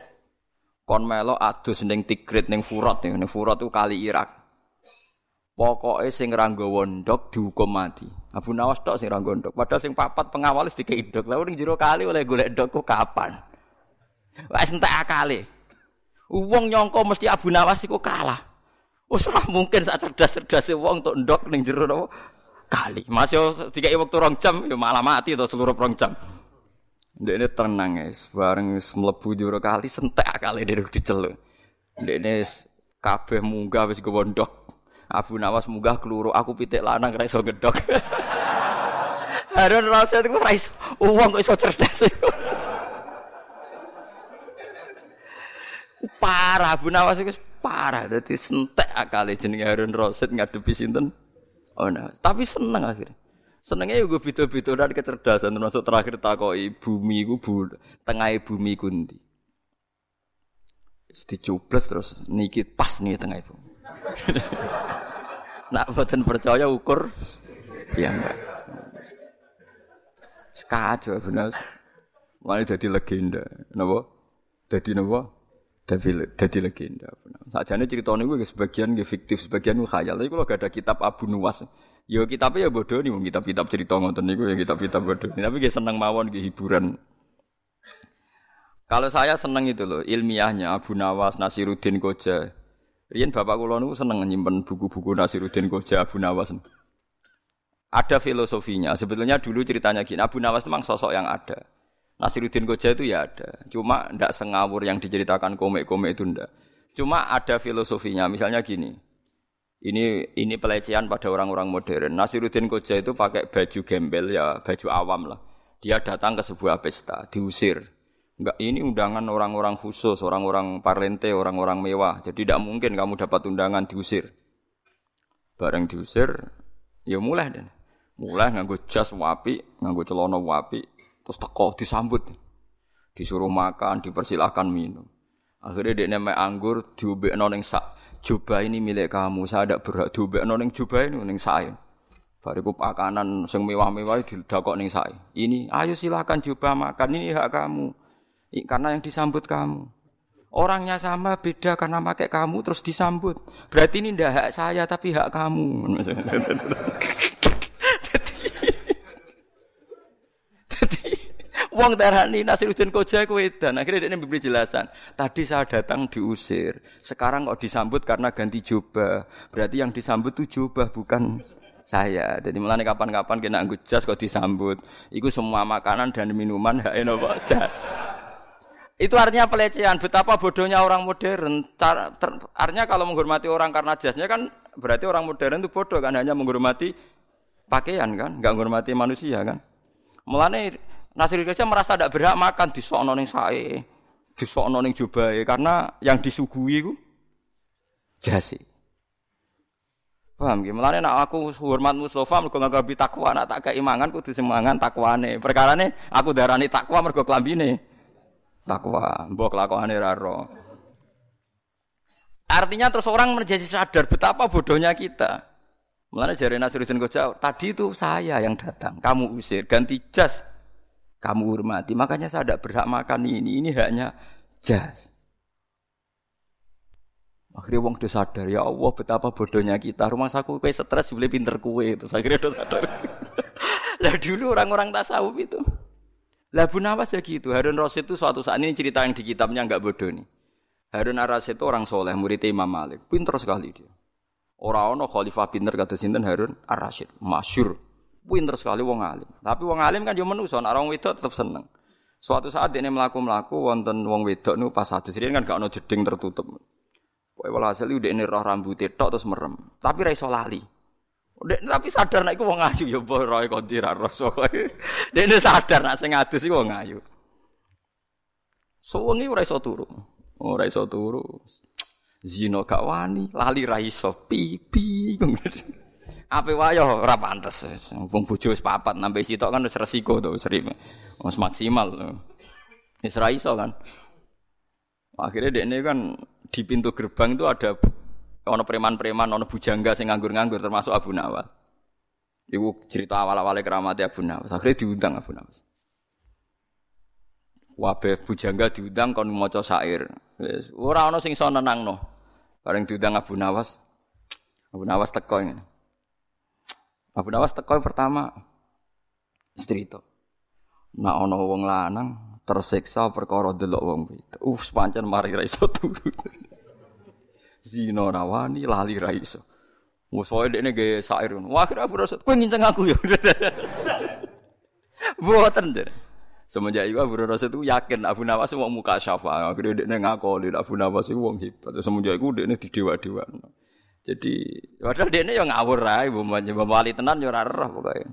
Speaker 1: Kon melo adus ning Tigrit ning Furat ning Furat ku kali Irak. Pokoke sing ra nggawa ndok dihukum mati. Abu Nawas tok sing ra nggawa ndok. Padahal sing papat pengawal wis dikei ndok. Lah ning jero kali oleh golek ndok ku kapan? Wis entek akale. Wong nyangka mesti Abu Nawas iku kalah. Wes ora mungkin sak cerdas-cerdase wong untuk ndok ning jero napa kali. Masih dikai waktu rong jam ya malah mati to seluruh rong jam. Ndek ini tenang guys, bareng wis mlebu jero kali sentek akale dhewe diceluk. Ndek ini kabeh munggah wis gowo ndok. Abu Nawas munggah keluru, aku pitik lanang ra iso gedhok. [LAUGHS] Harun Rasid ku ra iso, wong kok iso cerdas. [LAUGHS] Parah Abu Nawas iku parah dadi sentek akale jenenge Harun Rasid ngadepi sinten oh nah tapi seneng akhirnya senengnya juga beda-beda dan kecerdasan termasuk terakhir takoki bumi ku bu, tengah bumi ku ndi dicubles terus niki pas nih tengah ibu [LAUGHS] nak boten percaya ukur ya enggak sekacau benar Mulai jadi legenda, napa? Jadi napa? Jadi jadi legenda. Sajane cerita niku sebagian nggih fiktif, sebagian niku khayal. Tapi kalau gak ada kitab Abu Nuwas, ya kitabnya ya bodoh nih, kitab-kitab cerita ngoten niku ya kitab-kitab bodoh. Tapi nggih seneng mawon nggih hiburan. Kalau saya seneng itu loh ilmiahnya Abu Nawas, Nasiruddin Koja. Rian bapak kula niku seneng nyimpen buku-buku Nasiruddin Koja, Abu Nawas. Ada filosofinya. Sebetulnya dulu ceritanya gini, Abu Nawas memang sosok yang ada. Nasiruddin Koja itu ya ada. Cuma ndak sengawur yang diceritakan komik-komik itu ndak. Cuma ada filosofinya. Misalnya gini. Ini ini pelecehan pada orang-orang modern. Nasiruddin Koja itu pakai baju gembel ya, baju awam lah. Dia datang ke sebuah pesta, diusir. Enggak, ini undangan orang-orang khusus, orang-orang parlente, orang-orang mewah. Jadi tidak mungkin kamu dapat undangan diusir. Bareng diusir, ya mulai deh. Mulai nganggo jas wapi, nganggo celana wapi, Terus teko disambut. Disuruh makan, dipersilahkan minum. Akhirnya dia nemek anggur, diubekno ning sak. Jubah ini milik kamu, saya tidak berhak diubekno ning jubah ini ning saya. Bariku pakanan sing mewah-mewah didakok ning saya. Ini, ayo silakan jubah makan, ini hak kamu. Karena yang disambut kamu. Orangnya sama beda karena pakai kamu terus disambut. Berarti ini ndak hak saya tapi hak kamu. Wong darani Nasiruddin Koja ku edan. Akhirnya dia memberi jelasan. Tadi saya datang diusir. Sekarang kok disambut karena ganti jubah. Berarti yang disambut itu jubah bukan saya. Jadi mulane kapan-kapan kena anggut jas kok disambut. Iku semua makanan dan minuman hak enopo jas. Itu artinya pelecehan. Betapa bodohnya orang modern. Car, ter, artinya kalau menghormati orang karena jasnya kan berarti orang modern itu bodoh kan hanya menghormati pakaian kan, nggak menghormati manusia kan. Mulane Nasir Gajah merasa tidak berhak makan di sono ning sae, di sono ning jubahe karena yang disuguhi itu jasi. Paham nggih? Mulane nek aku hormat Mustofa mergo nggawe takwa, nak tak keimangan kudu semangan takwane. Perkarane aku darani takwa mergo klambine takwa, mbok kelakuane ra Artinya terus orang menjadi sadar betapa bodohnya kita. Mulanya jari Nasruddin Koja, tadi itu saya yang datang, kamu usir, ganti jas, kamu hormati. Makanya saya tidak berhak makan ini, ini haknya jas. Akhirnya wong udah sadar, ya Allah betapa bodohnya kita. Rumah saku kue stres, boleh pinter kue. Terus akhirnya udah sadar. [LAUGHS] lah dulu orang-orang tasawuf itu. Lah Bu Nawas ya gitu. Harun Rasid itu suatu saat ini cerita yang di kitabnya nggak bodoh nih. Harun Rasid itu orang soleh, murid Imam Malik. Pinter sekali dia. Orang ono khalifah pinter kata sinten Harun Ar-Rasyid, masyur. Pinter sekali wong alim. Tapi wong alim kan yo menuso, orang wedok tetap seneng. Suatu saat ini melaku-melaku wonten wong wedok nu pas hadis ini kan gak ono jeding tertutup. Pokoke walhasil udah ini roh rambut tok terus merem. Tapi ra iso lali. Dek, tapi sadar nek iku wong ayu ya mbah roe kondi ra rasa. Dek sadar nek sing adus iku wong ayu. Suwengi ora iso turu. Ora iso turu. Zino gak wani, lali ra iso pipi. Ape wayo ora pantes. Wong bojo wis papat nambe sitok kan wis resiko to wis Wis maksimal. Wis ra iso kan. Akhirnya dekne kan di pintu gerbang itu ada ono preman-preman, ono bujangga sing nganggur-nganggur termasuk Abu Nawas. Ibu cerita awal-awalnya keramatnya Abu Nawas. Akhirnya diundang Abu Nawas. Wabe bujangga diundang kon maca syair. Wis ora ono sing iso nenangno. Bareng diundang Abu Nawas. Abu Nawas teko ngene. Abu Nawas teko pertama strito. Nak ono wong lanang tersiksa perkara delok wong wedok. Uf, pancen mari ra iso turu zina rawani lali ra iso. Musoe dekne gawe sair ngono. Wah, akhirnya Abu Rasul, kowe nginceng aku ya. [LAUGHS] Boten deh. Semenjak itu Abu Rasul itu yakin Abu Nawas mau muka syafa. Akhirnya dekne ngakoni Abu Nawas itu wong hebat. Semenjak itu dekne di dewa-dewa. Jadi, padahal dekne yang ngawur ae, mbok wali tenan roh pokoke.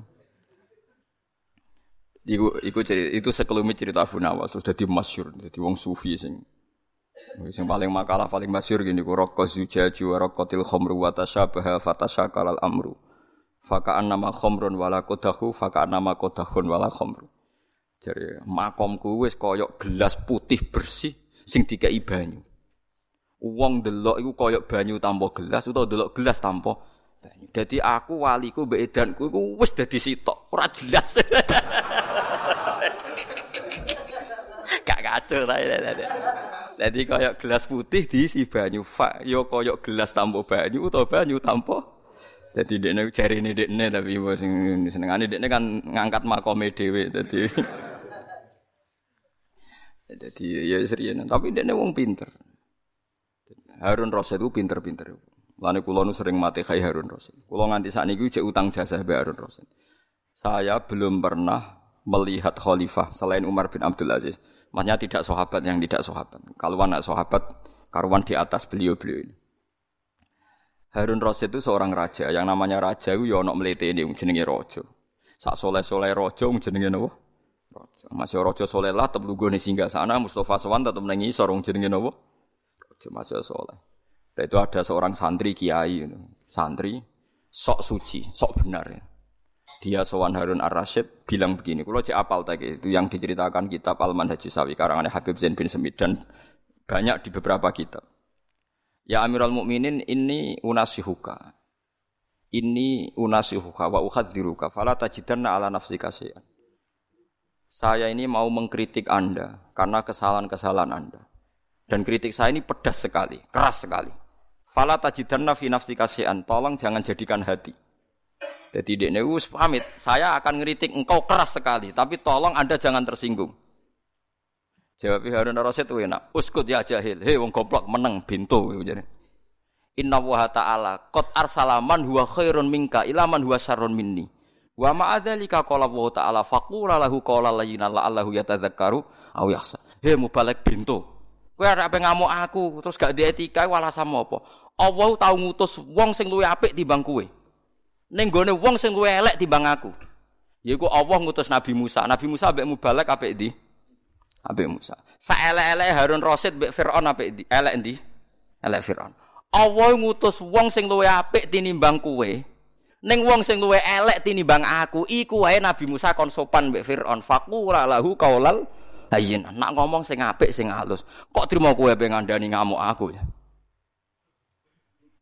Speaker 1: Iku, iku cerita, itu sekelumit cerita Abu Nawas terus jadi masyur, jadi wong sufi sing yang paling makalah paling masyur gini ku rokok zujaju wa rokotil khomru wa tasyabaha fatasyakal al amru. Fakaan nama khomrun wala kodahu, fakaan nama kodahun wala khomru. Jadi makomku wis koyok gelas putih bersih sing dikai banyu. Uang delok iku koyok banyu tanpa gelas utawa delok gelas tanpa banyu. Jadi aku waliku mbek edanku iku wis dadi sitok, ora jelas. [LAUGHS] Gak kacau ta. Jadi kayak gelas putih diisi banyu, fa yo ya kayak gelas tanpa banyu atau banyu tanpa. Jadi dekne cari ini dekne tapi sing senengane dekne kan ngangkat makome dhewe dadi. Jadi ya serius, tapi dekne wong pinter. Harun Rasid itu pinter-pinter. Lani kulo nu sering mati kayak Harun Rasid. Kulo nganti saat ini cek utang jasa be Harun Rasid. Saya belum pernah melihat khalifah selain Umar bin Abdul Aziz Maksudnya tidak sahabat yang tidak sahabat. Kalau anak sahabat, karuan di atas beliau-beliau ini. Harun Rasid itu seorang raja. Yang namanya raja itu ya melete ini, jenenge rojo. Sak soleh-soleh rojo, jenenge apa? Rojo. Masih rojo soleh lah, tetap lugu nih singgah sana. Mustafa Sowan tetap nengi sorong jenenge apa? Rojo masih soleh. Dan itu ada seorang santri kiai, santri sok suci, sok benar ya dia Sowan Harun Ar-Rasyid bilang begini, kalau cek apal tadi itu yang diceritakan kitab Al-Manhaj Sawi karangan Habib Zain bin Semid dan banyak di beberapa kitab. Ya Amirul Mukminin ini unasihuka. Ini unasihuka wa uhadziruka fala tajidanna ala nafsika syai'an. Saya ini mau mengkritik Anda karena kesalahan-kesalahan Anda. Dan kritik saya ini pedas sekali, keras sekali. Fala tajidanna fi nafsika syai'an. Tolong jangan jadikan hati. Jadi dia us pamit, saya akan ngeritik engkau keras sekali, tapi tolong Anda jangan tersinggung. Jawab Harun Rasid itu enak. Uskut ya jahil. Hei wong goblok meneng bintu jadi. Inna wa ta'ala qad arsalaman huwa khairun minka ila man huwa syarrun minni. Wa ma'adzalika qala wa ta'ala faqula lahu qala layyina la'allahu yatadzakkaru aw yakhsha. Hei mubalek bintu. Kowe arep ngamuk aku terus gak di etika wala sama apa? Allah tau ngutus wong sing luwih apik timbang kowe. Ning gone wong sing luwih elek timbang aku. Yaiku Allah ngutus Nabi Musa. Nabi Musa ambek mubalek apik ndi? Apik Musa. Saelek-elek Harun Rasid mbek Firaun apik ndi? Elek ndi? Elek Firaun. Allah ngutus wong sing luwih apik tinimbang kowe. Ning wong sing luwih elek tinimbang aku, iku wae Nabi Musa kon sopan mbek Firaun. Faqula lahu qaulal hayyin. Nak ngomong sing apik sing halus. Kok trimo kowe be ngandani ngamuk aku ya.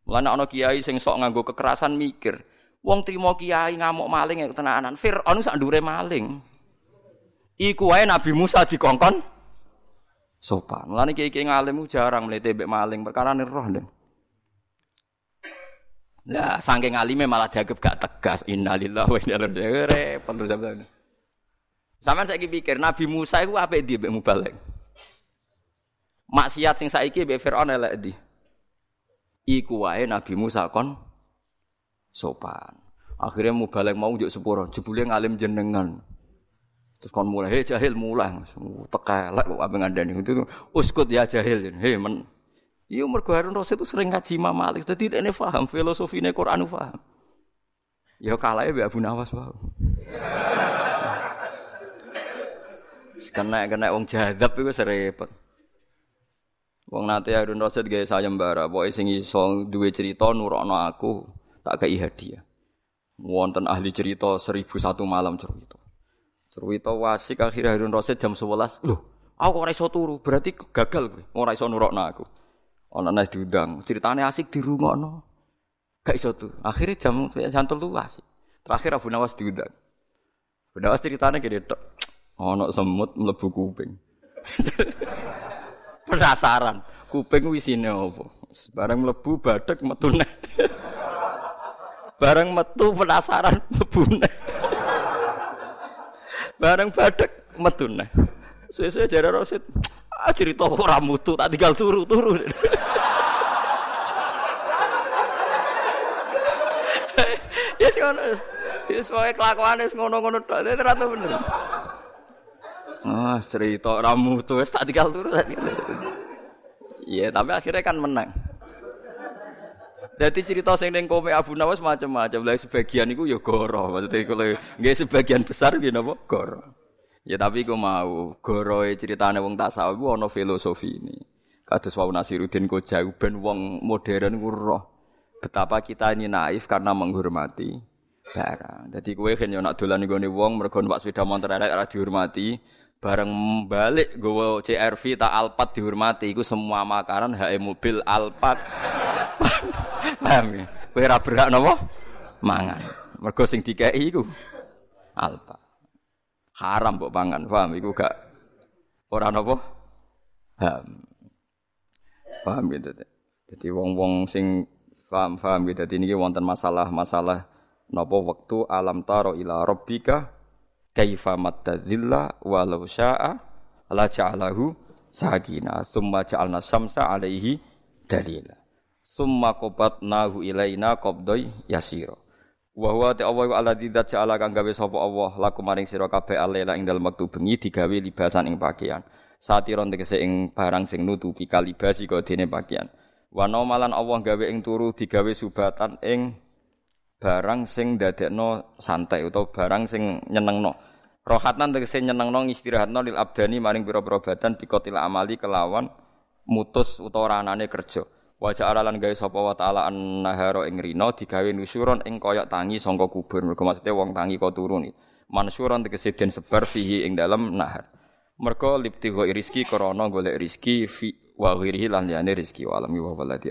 Speaker 1: Mulane ana kiai sing sok nganggo kekerasan mikir. Wong trimo kiai ngamuk maling ya tenanan. Firaun sak ndure maling. Iku wae Nabi Musa dikongkon sopan. Mulane kiai-kiai ngalim jarang mlete mbek maling perkara roh ndeng. Lah saking alime malah dianggap gak tegas. Innalillahi wa inna ilaihi. Repot terus sampean. Sampeyan saiki pikir Nabi Musa iku apik ndi mbek mubalek. Maksiat sing saiki mbek Firaun elek ndi? Iku wae Nabi Musa kon sopan. Akhirnya mubalek mau njuk sepuro, jebule ngalim jenengan. Terus kon mulai, hei jahil mulai, tekelek kok apa ngandani itu, uskut ya jahil, hei men, Iya mergo Harun itu sering ngaji Imam Malik, dia ini paham filosofi ini Quran paham. Ya kalah ya Abu Nawas paham. kena kena wong jadab itu serempet. Wong nate Harun gaya sayembara, pokoke sing iso duwe cerita nurokno aku tak kei hadiah. Wonten ahli cerita seribu satu malam cerita. Cerita wasik akhirnya Harun Rasid jam 11. Loh, aku ora iso turu, berarti gagal kowe. Ora iso nurokno aku. Ana nek diundang, ceritane asik dirungokno. Gak iso tuh. Akhirnya jam jam telu asik. Terakhir Abu Nawas diundang. Abu Nawas ceritane kene tok. Ana semut mlebu kuping. [LAUGHS] Penasaran, kuping wisine apa? Barang mlebu badhek metu. [LAUGHS] Barang metu penasaran mlebu neh. Barang badhek metu neh. Suwe-suwe jare Rasid, ah cerita ora mutu tak tinggal turu-turu. [LAUGHS] Ya sih ngono. Ya pokoke kelakuane ngono-ngono tok. Ora bener. Ah, cerita ora mutu tak tinggal turu. Iya, tapi akhirnya kan menang. Jadi cerita sing ning kome Abu Nawas macam-macam. Lah sebagian iku ya goro. Maksudnya kalau nggih sebagian besar nggih napa? Goro. Ya tapi iku mau goroe ceritane wong tasawuf iku ana filosofi ini. Kados wau Nasiruddin Kojau ben wong modern ku roh betapa kita ini naif karena menghormati barang. Jadi kowe yo nak dolan nggone wong mergo numpak sepeda motor elek ora dihormati, bareng balik gue CRV tak Alphard dihormati iku semua makanan HE mobil Alphard. [LAUGHS] Paham ya? Kowe ora berhak napa? Mangan. Mergo sing dikeki iku Alphard. Haram mbok pangan, paham iku gak ora napa? Paham. Paham gitu. Jadi wong-wong sing paham-paham gitu. Jadi ini wonten masalah-masalah napa waktu alam taro ila rabbika kaifa mattadzilla walau syaa la ja'alahu sakina summa ja'alna samsa alaihi dalila summa qabatnahu ilaina qabdai yasira. Wa huwa ta Allah alladzi ja'ala kang gawe sapa Allah laku maring sira kabeh alela ing dalem wektu bengi digawe libasan ing pakaian. Satiron tegese ing barang sing nutupi kalibasi kok dene pakaian. Wa malan Allah gawe ing turu digawe subatan ing barang sing dadekno santai utawa barang sing nyenengno. Rohatan tegese nyenengno istirahatno lil abdani maring pira-pira badan bikotil amali kelawan mutus utawa ranane kerja. Wajah aralan gawe sapa wa taala an-nahara ing rina digawe nusuron ing koyok tangi sangka kubur. Mergo maksude wong tangi kok turun. Mansuron tegese den sebar fihi ing dalem nahar. Mergo liptigo rizki krana golek rizki fi wa lan rizki wa alami wa waladi.